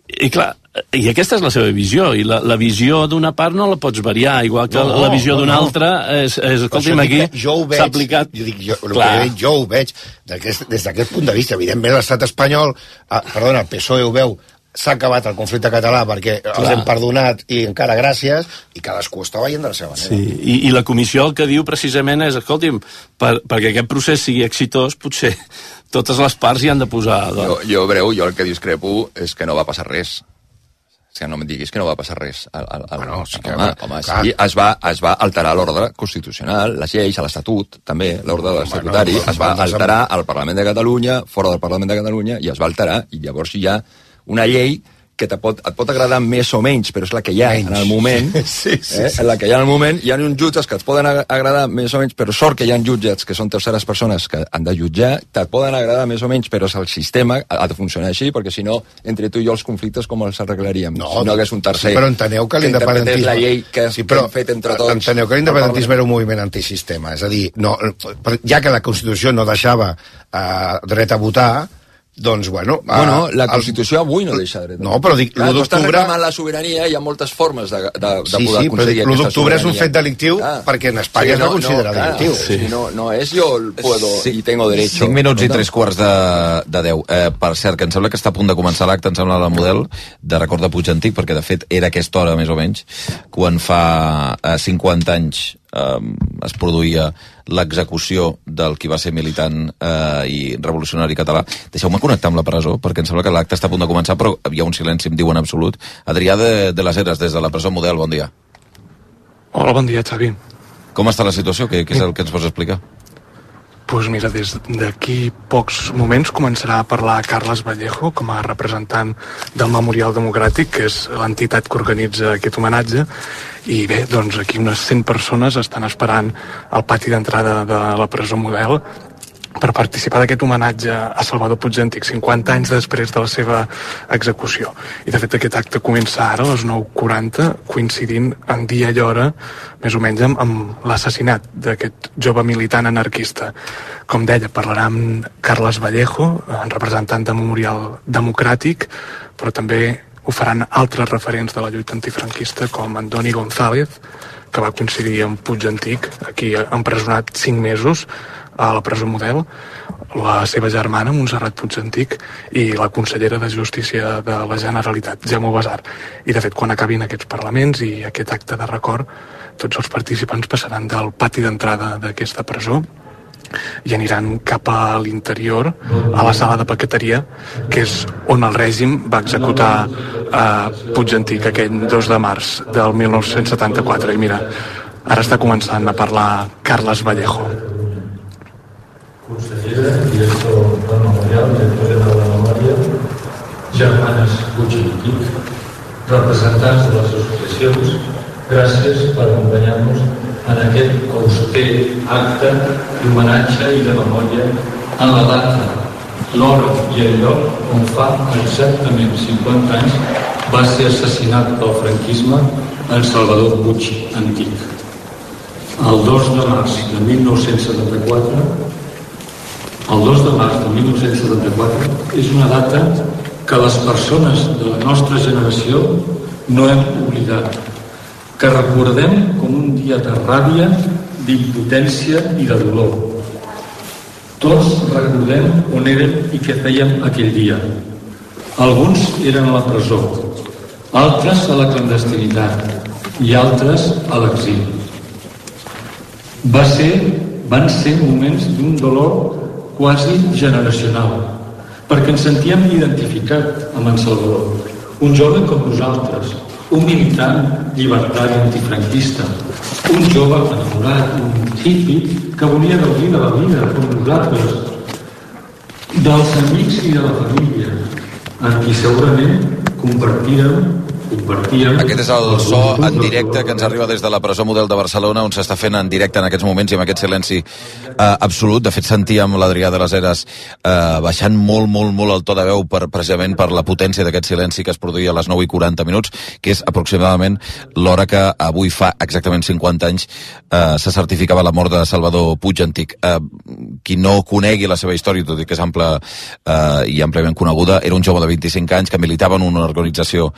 I clar, i aquesta és la seva visió, i la, la visió d'una part no la pots variar, igual que No, no, la visió no, d'una no. altra és, és dic aquí s'ha aplicat... Jo dic, jo, el que dic, jo ho veig des d'aquest punt de vista. Evidentment, l'estat espanyol, ah, perdona, el PSOE ho veu, s'ha acabat el conflicte català perquè els Clar. hem perdonat i encara gràcies, i cadascú està veient de la seva manera. Sí, i, i la comissió el que diu precisament és, escolti'm, per, perquè aquest procés sigui exitós, potser totes les parts hi han de posar... Jo, jo, breu, jo el que discrepo és que no va passar res. Que no em diguis que no va passar res. El, el, el, Bueno, sí que- home, home, sí, es va, es va alterar l'ordre constitucional, les lleis, l'Estatut, també, l'ordre de l'estatutari, Bueno, es va van desem- alterar al Parlament de Catalunya, fora del Parlament de Catalunya, i es va alterar, i llavors ha una llei que te pot, et pot agradar més o menys, però és la que hi ha menys. en el moment. Sí, sí, eh? sí. La que hi ha en el moment, hi ha uns jutges que et poden ag- agradar més o menys, però sort que hi ha jutjats que són terceres persones que han de jutjar, te poden agradar més o menys, però és el sistema ha de funcionar així, perquè si no, entre tu i jo els conflictes com els arreglaríem? No, si no hagués un tercer Sí, però enteneu que l'independentisme... la llei que, sí, que hem fet entre tots. Enteneu que l'independentisme era un moviment antisistema. És a dir, no, ja que la Constitució no deixava eh, dret a votar, doncs, bueno... eh, Bueno, la el- Constitució avui no deixa dret. No, però dic, Clar, l'1 tu estàs d'octubre... reclamant la sobirania, hi ha moltes formes de, de, de Sí, poder sí, però aconseguir dic, l'1 aquesta d'octubre és un fet delictiu perquè en Espanya es va considerar clar, delictiu. Sí. No, no és jo el puedo Sí. y tengo derecho. 5 minuts i No, 3 quarts de, de 10. Eh, per cert, que em sembla que està a punt de començar l'acte, em sembla, la model de record de Puig Antic, perquè de fet era aquesta hora, més o menys, quan fa eh, 50 anys eh, es produïa l'execució del qui va ser militant eh, i revolucionari català. Deixeu-me connectar amb la presó, perquè em sembla que l'acte està a punt de començar, però hi ha un silenci, em diuen absolut. Adrià de, de les Heres, des de la presó Model, bon dia. Hola, bon dia, Xavi. Com està la situació? Què, què és el que ens pots explicar? Doncs pues mira, des d'aquí pocs moments començarà a parlar Carles Vallejo com a representant del Memorial Democràtic, que és l'entitat que organitza aquest homenatge, i bé, doncs aquí unes 100 persones estan esperant al pati d'entrada de la presó Model per participar d'aquest homenatge a Salvador Puig Antic 50 anys després de la seva execució. I de fet aquest acte comença ara a les 9.40 coincidint en dia i hora més o menys amb, amb l'assassinat d'aquest jove militant anarquista. Com deia, parlarà amb Carles Vallejo, en representant de Memorial Democràtic, però també ho faran altres referents de la lluita antifranquista com Andoni González, que va coincidir amb Puig Antic, aquí empresonat 5 mesos a la presó Model, la seva germana, Montserrat Puig Antic, i la consellera de Justícia de la Generalitat, Jaume Besar. I, de fet, quan acabin aquests parlaments i aquest acte de record, tots els participants passaran del pati d'entrada d'aquesta presó i aniran cap a l'interior, a la sala de paqueteria, que és on el règim va executar eh, Puig Antic aquell 2 de març del 1974. I mira, ara està començant a parlar Carles Vallejo. Consellera, director del Memorial, director general de Memòria, germanes Puig i Antic, representants de les associacions, gràcies per acompanyar-nos en aquest auster acte d'homenatge i de memòria en la data, l'hora i el lloc on fa exactament 50 anys va ser assassinat pel franquisme en Salvador Puig Antic. El 2 de març de 1974 el 2 de març de 1974 és una data que les persones de la nostra generació no hem oblidat, que recordem com un dia de ràbia, d'impotència i de dolor. Tots recordem on érem i què fèiem aquell dia. Alguns eren a la presó, altres a la clandestinitat i altres a l'exili. Va ser, van ser moments d'un dolor quasi generacional, perquè ens sentíem identificat amb en Salvador, un jove com nosaltres, un militant llibertari antifranquista, un jove enamorat, un hippie que volia gaudir de la vida com nosaltres, dels amics i de la família, amb qui segurament compartíem... Aquest és el so en directe que ens arriba des de la presó model de Barcelona, on s'està fent en directe en aquests moments i amb aquest silenci eh, absolut. De fet, sentíem l'Adrià de les Heres eh, baixant molt, molt, molt el to de veu per, precisament per la potència d'aquest silenci que es produïa a les 9 i 40 minuts, que és aproximadament l'hora que avui fa exactament 50 anys eh, se certificava la mort de Salvador Puig Antic. Eh, qui no conegui la seva història, tot i que és ampla eh, i àmpliament coneguda, era un jove de 25 anys que militava en una organització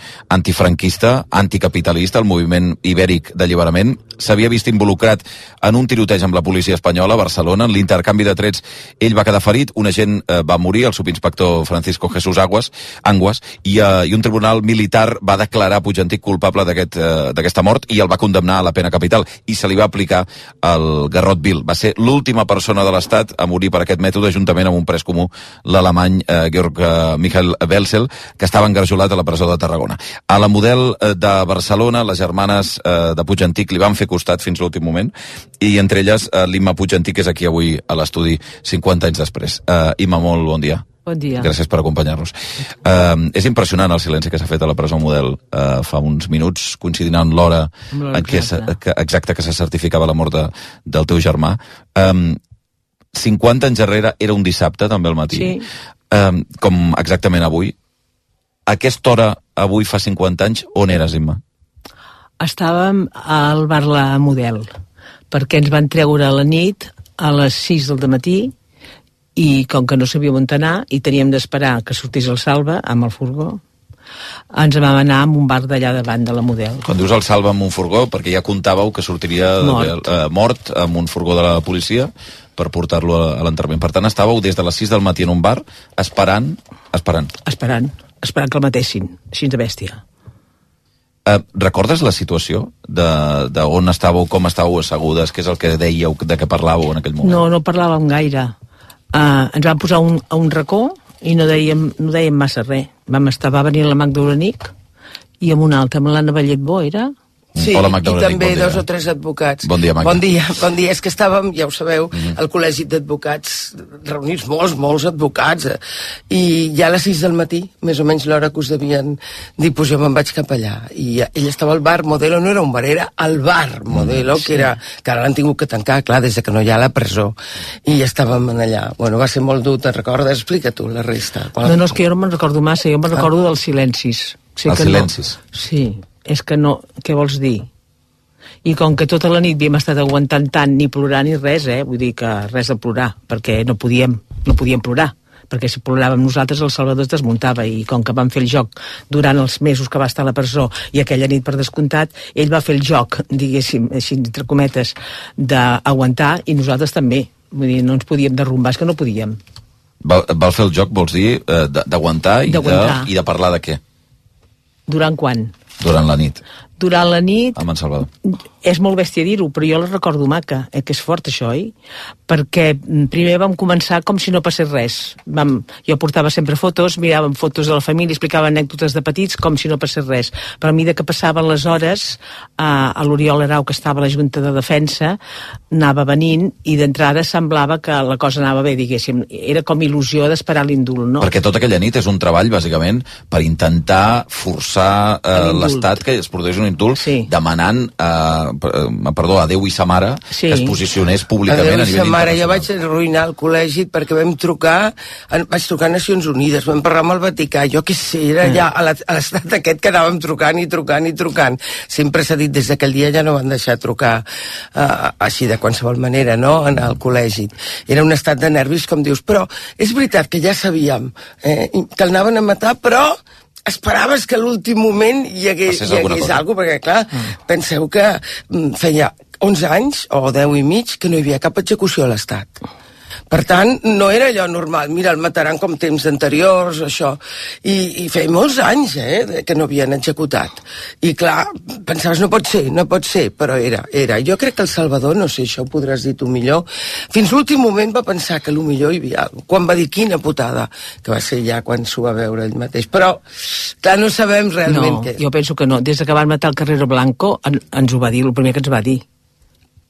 antifranquista, anticapitalista, el moviment ibèric d'alliberament. S'havia vist involucrat en un tiroteig amb la policia espanyola a Barcelona. En l'intercanvi de trets ell va quedar ferit, un agent eh, va morir, el subinspector Francisco Jesús Aguas, Anguas, i, eh, i un tribunal militar va declarar Puig Antic culpable d'aquesta aquest, eh, mort i el va condemnar a la pena capital i se li va aplicar el garrot vil. Va ser l'última persona de l'Estat a morir per aquest mètode juntament amb un pres comú, l'alemany eh, Georg eh, Michael Welzel, que estava engarjolat a la presó de Tarragona. A la model eh, de Barcelona, les germanes eh, de Puig Antic li van fer costat fins l'últim moment i entre elles eh, l'Imma Puig Antic és aquí avui a l'estudi 50 anys després. Eh, Imma, molt bon dia. Bon dia. Gràcies per acompanyar-nos. Uh, és impressionant el silenci que s'ha fet a la presó model uh, fa uns minuts, coincidint amb l'hora en què que, exacte que se certificava la mort de, del teu germà. Um, 50 anys enrere era un dissabte, també al matí. Sí. Um, com exactament avui. A aquesta hora, avui fa 50 anys, on eres, Imma? Estàvem al bar La Model, perquè ens van treure a la nit a les 6 del matí i com que no sabíem on anar i teníem d'esperar que sortís el Salva amb el furgó, ens vam anar a un bar d'allà davant de la Model. Quan dius el salva amb un furgó, perquè ja comptàveu que sortiria Mort. Eh, mort amb un furgó de la policia per portar-lo a, a l'enterrament. Per tant, estàveu des de les 6 del matí en un bar esperant, esperant. Esperant, esperant que el matessin, així de bèstia. Eh, recordes la situació de, de on estàveu, com estàveu assegudes, què és el que dèieu, de què parlàveu en aquell moment? No, no parlàvem gaire. Uh, ens van posar un, a un racó i no dèiem, no dèiem massa res. Vam estar, va venir la Magda Uranic i amb una altra, amb l'Anna Balletbó, era? Sí, Hola, i Magda Uranic, també bon dia. dos o tres advocats. Bon dia, Magda. Bon dia, bon dia. És que estàvem, ja ho sabeu, Mhm. al col·legi d'advocats, reunits molts, molts advocats, eh, i ja a les 6 del matí, més o menys l'hora que us devien dir, pues jo me'n vaig cap allà. I ell estava al bar Modelo, no era un bar, era el bar Modelo, que, era, que ara l'han tingut que tancar, clar, des de que no hi ha la presó. I estàvem allà. Bueno, va ser molt dur, te'n recordes? Explica tu la resta. No, no, és que jo no me'n recordo massa, jo me'n recordo dels silencis. Sí Els silencis. No. Sí, és que no... Què vols dir? I com que tota la nit havíem estat aguantant tant, ni plorar ni res, eh? Vull dir que res de plorar, perquè no podíem, no podíem plorar perquè si ploràvem nosaltres el Salvador es desmuntava i com que vam fer el joc durant els mesos que va estar a la presó i aquella nit per descomptat, ell va fer el joc diguéssim, així entre cometes d'aguantar i nosaltres també vull dir, no ens podíem derrumbar, és que no podíem Val, val fer el joc, vols dir, eh, d'aguantar i, de, i de parlar de què? durant quan? Durant la nit, Durant la nit amb en Salvador. és molt bèstia dir-ho, però jo la recordo maca, eh, que és fort això, oi? Perquè mm, primer vam començar com si no passés res. Vam, jo portava sempre fotos, miràvem fotos de la família, explicava anècdotes de petits com si no passés res. Però a mesura que passaven les hores, a, a l'Oriol Arau, que estava a la Junta de Defensa, anava venint i d'entrada semblava que la cosa anava bé, diguéssim. Era com il·lusió d'esperar l'indult, no? Perquè tota aquella nit és un treball, bàsicament, per intentar forçar eh, l'Estat que es produeix un indult sí. demanant eh, eh, perdó, a Déu i sa mare Sí. que es posicionés públicament Adéu, a nivell sa mare, jo vaig arruïnar el col·legi perquè vam trucar, en- vaig trucar a Nacions Unides, vam parlar amb el Vaticà, jo què sé, era Mm. ja a a l'estat aquest que anàvem trucant i trucant i trucant. Sempre s'ha dit des d'aquell dia ja no van deixar trucar uh, així de qualsevol manera, no?, en el col·legi. Era un estat de nervis, com dius, però és veritat que ja sabíem eh, que el anaven a matar, però esperaves que a l'últim moment hi hagués, hi hagués cosa. alguna perquè clar, mm. penseu que mm, feia 11 anys o 10 i mig que no hi havia cap execució a l'Estat. Per tant, no era allò normal. Mira, el mataran com temps anteriors, això. I, i feia molts anys, eh, que no havien executat. I clar, pensaves, no pot ser, no pot ser, però era, era. Jo crec que el Salvador, no sé, això ho podràs dir tu millor, fins l'últim moment va pensar que el millor hi havia. Quan va dir quina putada, que va ser ja quan s'ho va veure ell mateix. Però, clar, no sabem realment no, què. jo penso que no. Des de que van matar el Carrero Blanco, en, ens ho va dir, el primer que ens va dir.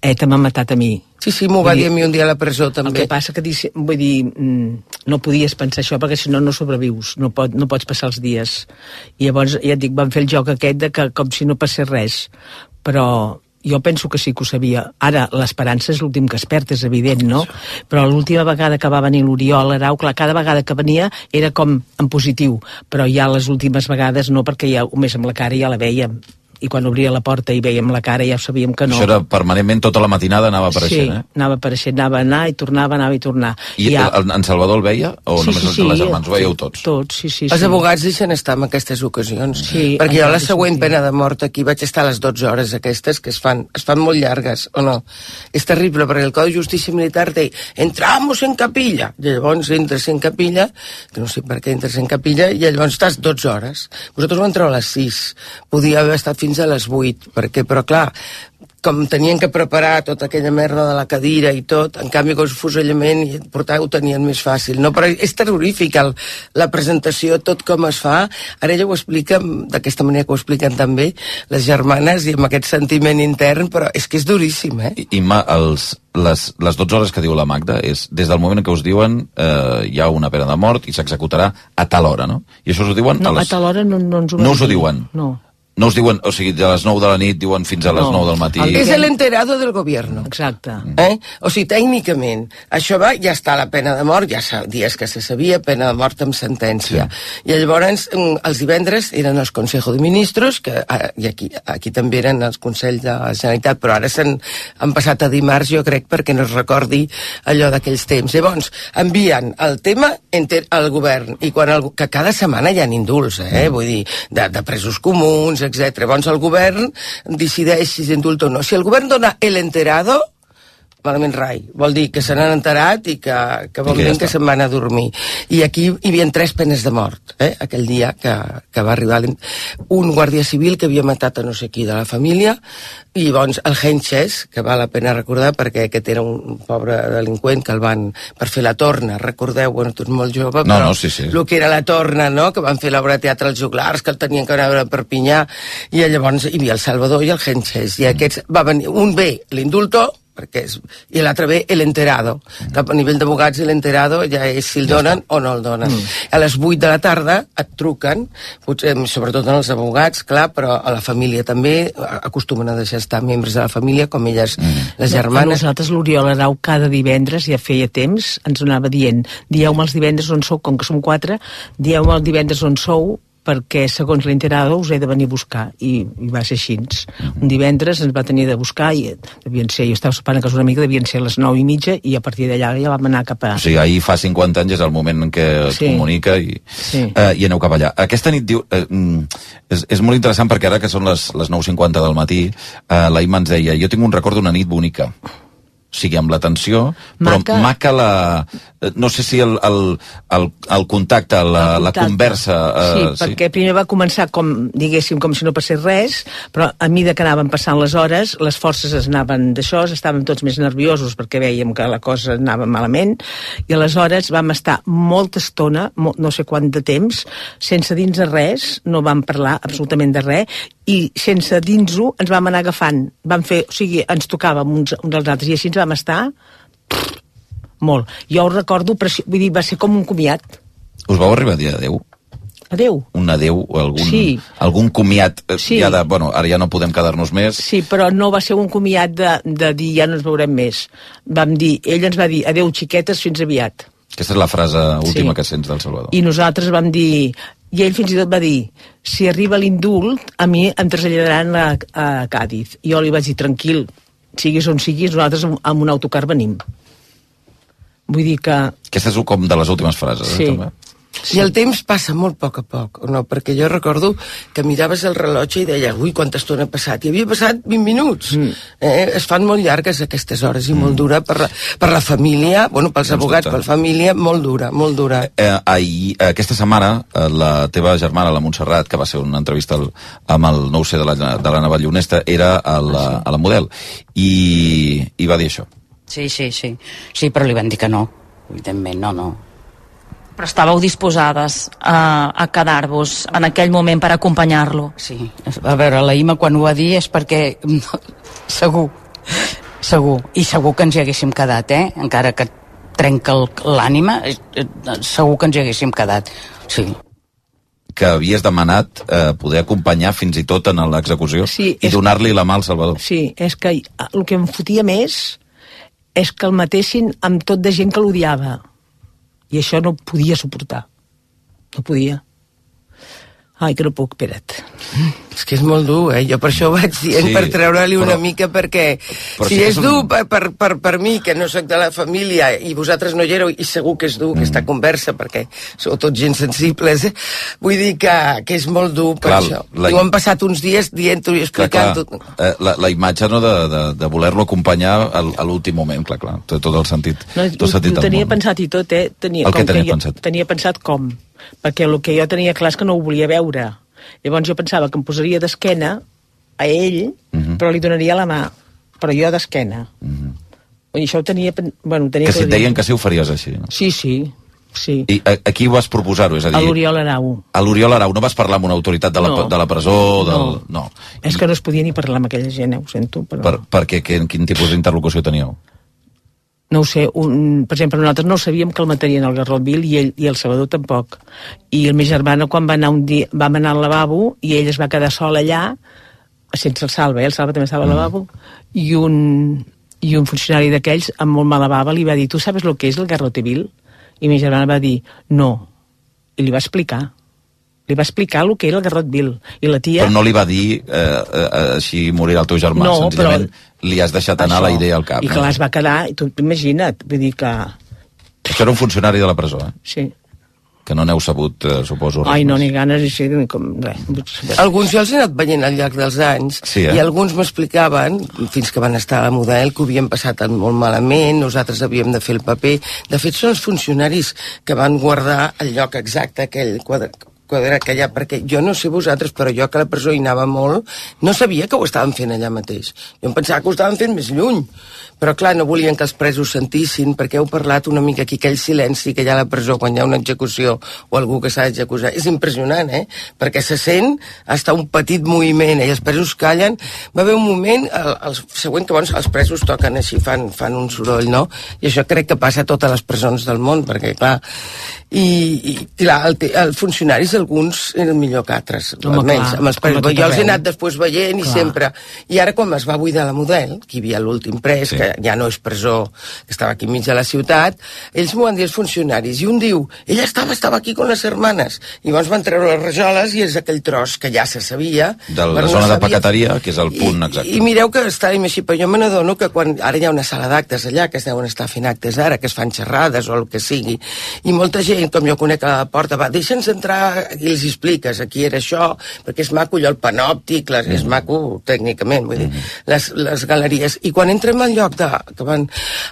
ETA m'ha matat a mi. Sí, sí, m'ho va dir a mi un dia a la presó, també. El que passa que, dic- vull dir, mm, no podies pensar això perquè si no, no sobrevius, no, pot, no pots passar els dies. I llavors, ja et dic, van fer el joc aquest de que com si no passés res. Però jo penso que sí que ho sabia. Ara, l'esperança és l'últim que es perd, és evident, no? Però l'última vegada que va venir l'Oriol Arau, clar, cada vegada que venia era com en positiu, però ja les últimes vegades no, perquè ja, més amb la cara ja la vèiem. I quan obria la porta i vèiem la cara ja sabíem que no. Això era permanentment, tota la matinada anava apareixent, sí, eh? anava apareixent, anava a anar i tornava, anava i tornar. I ja... el, en Salvador el veia? O Sí, només sí, els, sí, les germans? Ho veieu tots? Tots, sí, sí. Els sí. advocats deixen estar en aquestes ocasions. Sí, perquè jo la següent pena de mort aquí vaig estar a les 12 hores aquestes, que es fan, es fan molt llargues, o no? És terrible, perquè el Codi de Justícia Militar té entramos en capilla, i llavors entres en capilla, que no sé per què entres en capilla, i llavors estàs 12 hores. Vosaltres vau entrar a les 6, podia haver estat fins a les 8, perquè, però clar, com tenien que preparar tota aquella merda de la cadira i tot, en canvi com fusellament i portar ho tenien més fàcil, no? Però és terrorífic el, la presentació, tot com es fa. Ara ella ho explica d'aquesta manera que ho expliquen també les germanes i amb aquest sentiment intern, però és que és duríssim, eh? I, Imma, els, les, les 12 hores que diu la Magda és des del moment en què us diuen eh, hi ha una pena de mort i s'executarà a tal hora, no? I això us ho diuen No, a a les... tal hora no, no ens ho No us ho diuen? No. No us diuen, o sigui, de les 9 de la nit diuen fins a les No. 9 del matí. És el enterado del gobierno. Exacte. Eh? O sigui, tècnicament, això va, ja està la pena de mort, ja sa, dies que se sabia, pena de mort amb sentència. Sí. I llavors, mm, els divendres eren els Consejo de Ministros, que, ah, i aquí, aquí també eren els Consells de la Generalitat, però ara s'han han passat a dimarts, jo crec, perquè no es recordi allò d'aquells temps. Llavors, envien el tema enter al govern, i quan el, que cada setmana hi ha indults, eh? vull dir, de, de presos comuns, etc. Llavors el govern decideix si s'indulta o no. Si el govern dona el enterado, malament rai. Vol dir que se n'han enterat i que, que vol I que ja dir que se'n van a dormir. I aquí hi havia tres penes de mort, eh? aquell dia que, que va arribar un guàrdia civil que havia matat a no sé qui de la família, i llavors el Henches, que val la pena recordar perquè aquest era un pobre delinqüent que el van per fer la torna, recordeu, bueno, tu ets molt jove, No, però no, sí, sí. el que era la torna, no?, que van fer l'obra de teatre als juglars, que el tenien que anar a veure a Perpinyà, i llavors hi havia el Salvador i el Henches, i aquests va venir, un bé l'indulto, perquè és, i l'altre bé l'enterado. Que a nivell d'abogats l'enterado ja és si el donen o no el donen. A les 8 de la tarda et truquen, potser, sobretot en els abogats, clar, però a la família també acostumen a deixar estar membres de la família, com elles, les A germanes. nosaltres l'Oriol Arau cada divendres, ja feia temps, ens anava dient dieu-me els divendres on sou, com que som quatre, dieu-me els divendres on sou, perquè segons l'interado us he de venir a buscar i, i va ser així un divendres ens va tenir de buscar i devien ser, jo estava sopant a casa una mica devien ser les 9 i mitja i a partir d'allà ja vam anar cap a... O sigui, ahir fa 50 anys és el moment en què es Sí. comunica i, Sí. eh, i aneu cap allà. Aquesta nit diu... Eh, mm, és, és molt interessant perquè ara que són les, les 9.50 del matí, eh, la Imma ens deia jo tinc un record d'una nit bonica. O sigui, amb l'atenció, però Maca. la... eh, No sé si el, el, el, el contacte, la, la contacte. conversa... Sí, Eh, perquè primer va començar com, diguéssim, com si no passés res, però a mesura que anaven passant les hores, les forces es anaven d'això, estàvem tots més nerviosos perquè veiem que la cosa anava malament, i aleshores vam estar molta estona, mo- no sé quant de temps, sense dins de res, no vam parlar absolutament de res, i sense dins-ho ens vam anar agafant. Vam fer, o sigui, ens tocàvem uns, uns als altres, i així ens vam estar pff, molt. Jo ho recordo, preci- vull dir, va ser com un comiat. Us vau arribar a dir adeu? Adéu. Un adeu, o algun, Sí. algun comiat eh, Sí. ja de... Bueno, ara ja no podem quedar-nos més. Sí, però no va ser un comiat de, de dir ja no ens veurem més. Vam dir, ell ens va dir, adeu xiquetes, fins aviat. Aquesta és la frase última Sí. que sents del Salvador. I nosaltres vam dir, i ell fins i tot va dir, si arriba l'indult, a mi em traslladaran a, a Càdiz. I jo li vaig dir, tranquil, siguis on siguis, nosaltres amb, amb un autocar venim. Vull dir que... Aquesta és com de les últimes frases, Sí. eh, també. I el temps passa molt a poc a poc, o no? Perquè jo recordo que miraves el rellotge i deia, ui, quanta estona ha passat? I havia passat 20 minuts. Mm. Eh, es fan molt llargues aquestes hores i molt dura per la, per la família, bueno, pels Sens abogats, dubte. per la família, molt dura, molt dura. Eh, ahir, aquesta setmana, eh, la teva germana, la Montserrat, que va ser una entrevista al, amb el nou C de la, de la Navallonesta, era a la, a la model, i, i va dir això. Sí, sí, sí. Sí, però li van dir que no. Evidentment, no, no. Però estàveu disposades a, a quedar-vos en aquell moment per acompanyar-lo? Sí. A veure, la Ima quan ho va dir és perquè... segur. Segur. I segur que ens hi haguéssim quedat, eh? Encara que trenca l'ànima, eh, eh, segur que ens hi haguéssim quedat. Sí. que havies demanat eh, poder acompanyar fins i tot en l'execució Sí, i donar-li la mà al Salvador. Sí, és que el que em fotia més és que el matessin amb tot de gent que l'odiava. I això no podia suportar. No podia. Ai, que no puc, espera't. És que és molt dur, eh? Jo per això ho vaig dient, Sí, per treure-li una però- mica, perquè però si sí que és és un- dur per, per, per, per mi, que no sóc de la família, i vosaltres no hi éreu, i segur que és dur aquesta conversa, perquè sou tots gens sensibles, eh? vull dir que, que és molt dur per Clar, això. la- I ho han passat uns dies dient-ho i explicant-ho. eh, la, la imatge no, de, de, de voler-lo acompanyar al, a l'últim moment, clar, clar, té tot el sentit. No, tot el ho, sentit ho tenia món. pensat i tot, eh? Tenia, El que com tenies jo, pensat? Tenia pensat com. Perquè el que jo tenia clar és que no ho volia veure. Llavors jo pensava que em posaria d'esquena a ell, Mhm. però li donaria la mà. però jo d'esquena. Mm -hmm. I això ho tenia... Bueno, ho tenia Que si et deien que sí ho faries així. No? Sí, sí, sí. I a, a qui vas proposar-ho? És a A dir, l'Oriol Arau. a l'Oriol Arau. No vas parlar amb una autoritat de la, No. de la presó? Del... No. no. És que no es podia ni parlar amb aquella gent, eh, ho sento, però... Per, perquè quin, quin tipus d'interlocució teníeu? No ho sé, un, per exemple, nosaltres no sabíem que el matarien al Garrotville i, ell, i el Salvador tampoc. I el meu germana, quan va anar un dia, vam anar al lavabo i ell es va quedar sol allà, sense el Salva, eh? el Salva també estava al lavabo, i un, i un funcionari d'aquells, amb molt mala bava, li va dir, tu sabes lo que és el Garrotville? I mi germana va dir, no. I li va explicar. Li va explicar el que era el Garrotville. I la tia... Però no li va dir eh, eh, així morirà el teu germà, No, senzillament però- li has deixat anar la Això. idea al cap. I no? clar, es va quedar, i tu imagina't, vull dir que... Això era un funcionari de la presó, eh? Sí. Que no n'heu sabut, eh, suposo, res Ai, no, ni ganes, així, ni com res. Alguns jo els he anat veient al llarg dels anys Sí, eh? i alguns m'explicaven, fins que van estar a la model, que ho havien passat molt malament, nosaltres havíem de fer el paper. De fet, són els funcionaris que van guardar el lloc exacte, aquell quadre, quadrat que allà, perquè jo no sé vosaltres, però jo que la presó hi anava molt, no sabia que ho estaven fent allà mateix. Jo em pensava que ho estaven fent més lluny. Però clar, no volien que els presos sentissin, perquè heu parlat una mica aquí, aquell silenci que hi ha a la presó quan hi ha una execució o algú que s'ha d'executar. És impressionant, eh? Perquè se sent hasta un petit moviment, eh? i els presos callen. Va haver un moment, el, el següent que bons, els presos toquen així, fan, fan un soroll, no? I això crec que passa a totes les presons del món, perquè clar... I, i clar, el, el funcionaris alguns eren millor que altres, Home, almenys. clar, amb els tot Jo els he anat després veient i Clar. sempre... I ara quan es va buidar la model, que hi havia l'últim pres, Sí. que ja no és presó, que estava aquí enmig de la ciutat, ells m'ho van dir els funcionaris, i un diu, ella estava, estava aquí con les hermanes, i llavors van treure les rajoles i és aquell tros que ja se sabia. De la no zona de sabia- paqueteria, que és el punt exacte. I mireu que estàvem així, però jo me n'adono que quan ara hi ha una sala d'actes allà, que es deuen estar fent actes ara, que es fan xerrades o el que sigui, i molta gent, com jo conec a la porta, va, deixa'ns entrar i els expliques, aquí era això, perquè és maco allò, el panòptic, les, és maco tècnicament, vull dir, les, les galeries. I quan entrem al lloc de, que van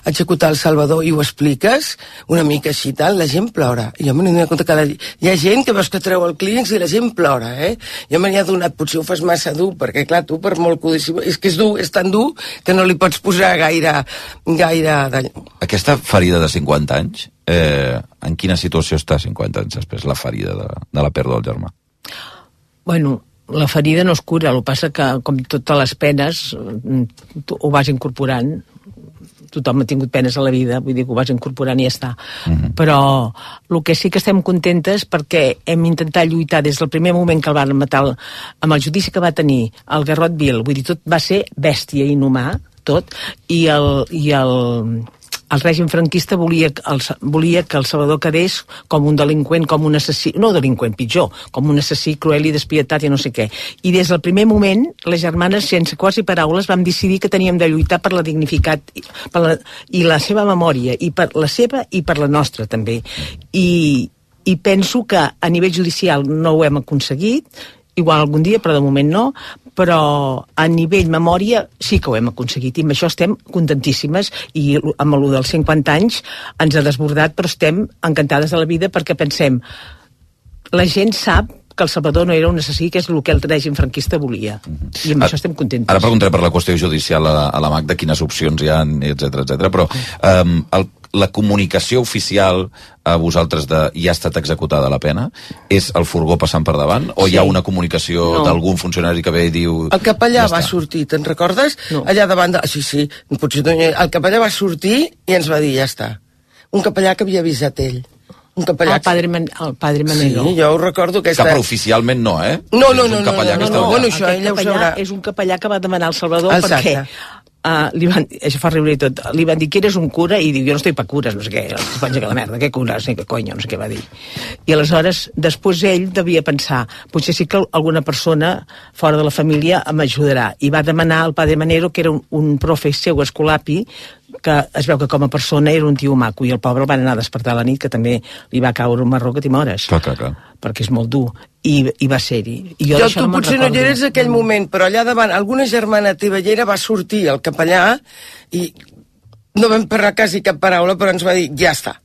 executar el Salvador i ho expliques, una mica així tal, la gent plora. I jo me n'he donat que la, hi ha gent que veus que treu el clínics i la gent plora, eh? Jo me n'he adonat, potser ho fas massa dur, perquè clar, tu per molt que ho és que és dur, és tan dur que no li pots posar gaire, gaire de... Aquesta ferida de 50 anys, eh, en quina situació està 50 anys després, la ferida de, de la pèrdua del germà? Bueno, la ferida no es cura, el que passa que, com totes les penes, tu ho vas incorporant, tothom ha tingut penes a la vida, vull dir que ho vas incorporant i ja està. Però el que sí que estem contentes perquè hem intentat lluitar des del primer moment que el van matar el, amb el judici que va tenir el Garrot Vil, vull dir, tot va ser bèstia i inhumà, tot, i el, i el, el règim franquista volia, el, volia que el Salvador quedés com un delinqüent, com un assassí, no delinqüent, pitjor, com un assassí cruel i despietat i no sé què. I des del primer moment, les germanes, sense quasi paraules, vam decidir que teníem de lluitar per la dignificat per la, i la seva memòria, i per la seva i per la nostra, també. I, i penso que a nivell judicial no ho hem aconseguit, igual algun dia, però de moment no, però a nivell memòria sí que ho hem aconseguit i amb això estem contentíssimes i amb el dels 50 anys ens ha desbordat però estem encantades de la vida perquè pensem la gent sap que el Salvador no era un assassí, que és el que el règim franquista volia. I amb Ara- això estem contents. Ara preguntaré per la qüestió judicial a, a la Magda, quines opcions hi ha, etc etc. però um, el, la comunicació oficial a vosaltres de ja ha estat executada la pena és el furgó passant per davant o Sí. hi ha una comunicació No. d'algun funcionari que ve i diu... El capellà Ja va està. sortir, te'n recordes? No. Allà davant de... Sí, sí, potser no El capellà va sortir i ens va dir, ja està. Un capellà que havia avisat ell. Un capellà... El padre, Man el padre Manero. Sí, jo ho recordo Que aquesta... però oficialment no, eh? No, no, És un no, no, capellà no, que no, no, allà. bueno, això ella ho capellà sabrà. és un capellà que va demanar al Salvador Exacte. perquè Uh, li van, això fa riure i tot, li van dir que eres un cura i diu, jo no estic per cures, no sé què, es penja que la merda, què cures, sé què coño, no sé què va dir. I aleshores, després ell devia pensar, potser sí que alguna persona fora de la família m'ajudarà. I va demanar al padre Manero, que era un, un profe seu escolapi, que es veu que com a persona era un tio maco i el pobre el van anar a despertar a la nit que també li va caure un marró que t'imores Clar, clar, clar. perquè és molt dur i, i va ser-hi I Jo, d'això tu me'n potser no hi recordo. eres aquell moment, però allà davant, alguna germana teva hi era, va sortir el capellà i no vam parlar quasi cap paraula, però ens va dir, ja està.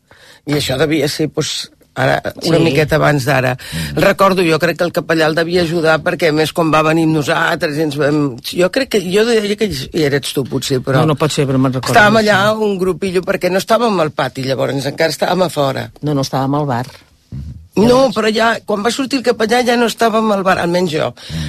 I això devia ser, doncs, ara, una Sí. miqueta abans d'ara. Recordo, jo crec que el capellà el devia ajudar perquè, més, quan va venir amb nosaltres, ens vam... jo crec que, jo deia que hi eres tu, potser, però... No, no pot ser, però me'n recordo. Estàvem allà, un grupillo, perquè no estàvem al pati, llavors, encara estàvem a fora. No, no, estàvem al bar. No, però ja, quan va sortir el capellà ja no estàvem al bar, almenys jo.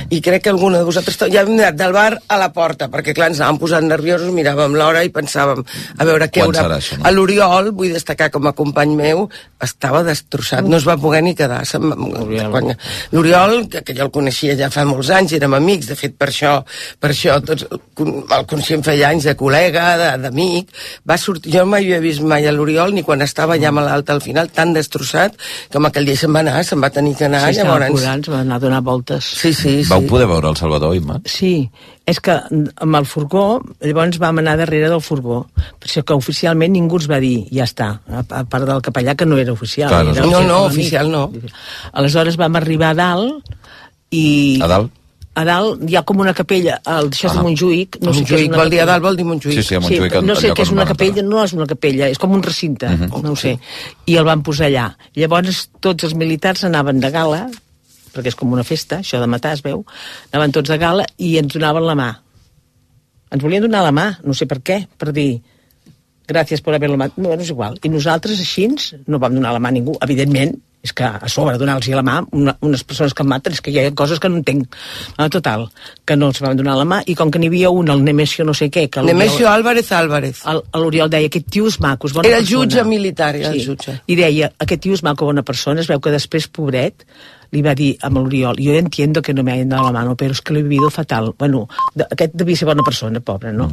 I crec que alguna de vosaltres... Ja hem anat del bar a la porta, perquè clar, ens anàvem posant nerviosos, miràvem l'hora i pensàvem, a veure què haurà... serà això, no? A l'Oriol, vull destacar com a company meu, estava destrossat, no es va poder ni quedar. L'Oriol, que, que jo el coneixia ja fa molts anys, érem amics, de fet per això, per això tots, el con- el conscient feia anys de col·lega, d'amic, va sortir, jo mai havia vist mai a l'Oriol, ni quan estava ja malalt al final, tan destrossat, amb aquell dia se'n va anar, se'n va tenir que anar, Sí, estava llavors... plorant, va anar a donar voltes. Sí, sí, sí. Vau poder veure el Salvador, Imma? Sí, és que amb el furgó, llavors vam anar darrere del furgó, per això que oficialment ningú ens va dir, ja està, a, part del capellà, que no era oficial. Clar, era no, no, oficial no. Aleshores vam arribar a dalt i... A dalt? A dalt hi ha com una capella, el, això és Ah. de Montjuïc. No sé què és Montjuïc, una vol dir a capella. dalt, vol dir Montjuïc. Sí, sí, a Montjuïc, Sí, no al sé què és una capella, no és una capella, és com un recinte, Mhm. no ho sé. I el van posar allà. Llavors tots els militars anaven de gala, perquè és com una festa, això de matar es veu, anaven tots de gala i ens donaven la mà. Ens volien donar la mà, no sé per què, per dir gràcies per haver-lo matat, no, no és igual. I nosaltres així no vam donar la mà a ningú, evidentment, és que a sobre donar-los la mà una, unes persones que em maten és que hi ha coses que no entenc ah, total, que no els van donar la mà i com que n'hi havia un, el Nemesio no sé què que Nemesio Álvarez Álvarez. l'Oriol deia, aquest tio és maco, és bona Era persona. jutge militar, era el jutge. I deia, aquest tio és maco, bona persona, es veu que després, pobret, li va dir amb l'Oriol, yo entiendo que no me hayan dado la mano, pero es que lo he vivido fatal. Bueno, de- aquest devia ser bona persona, pobre, no?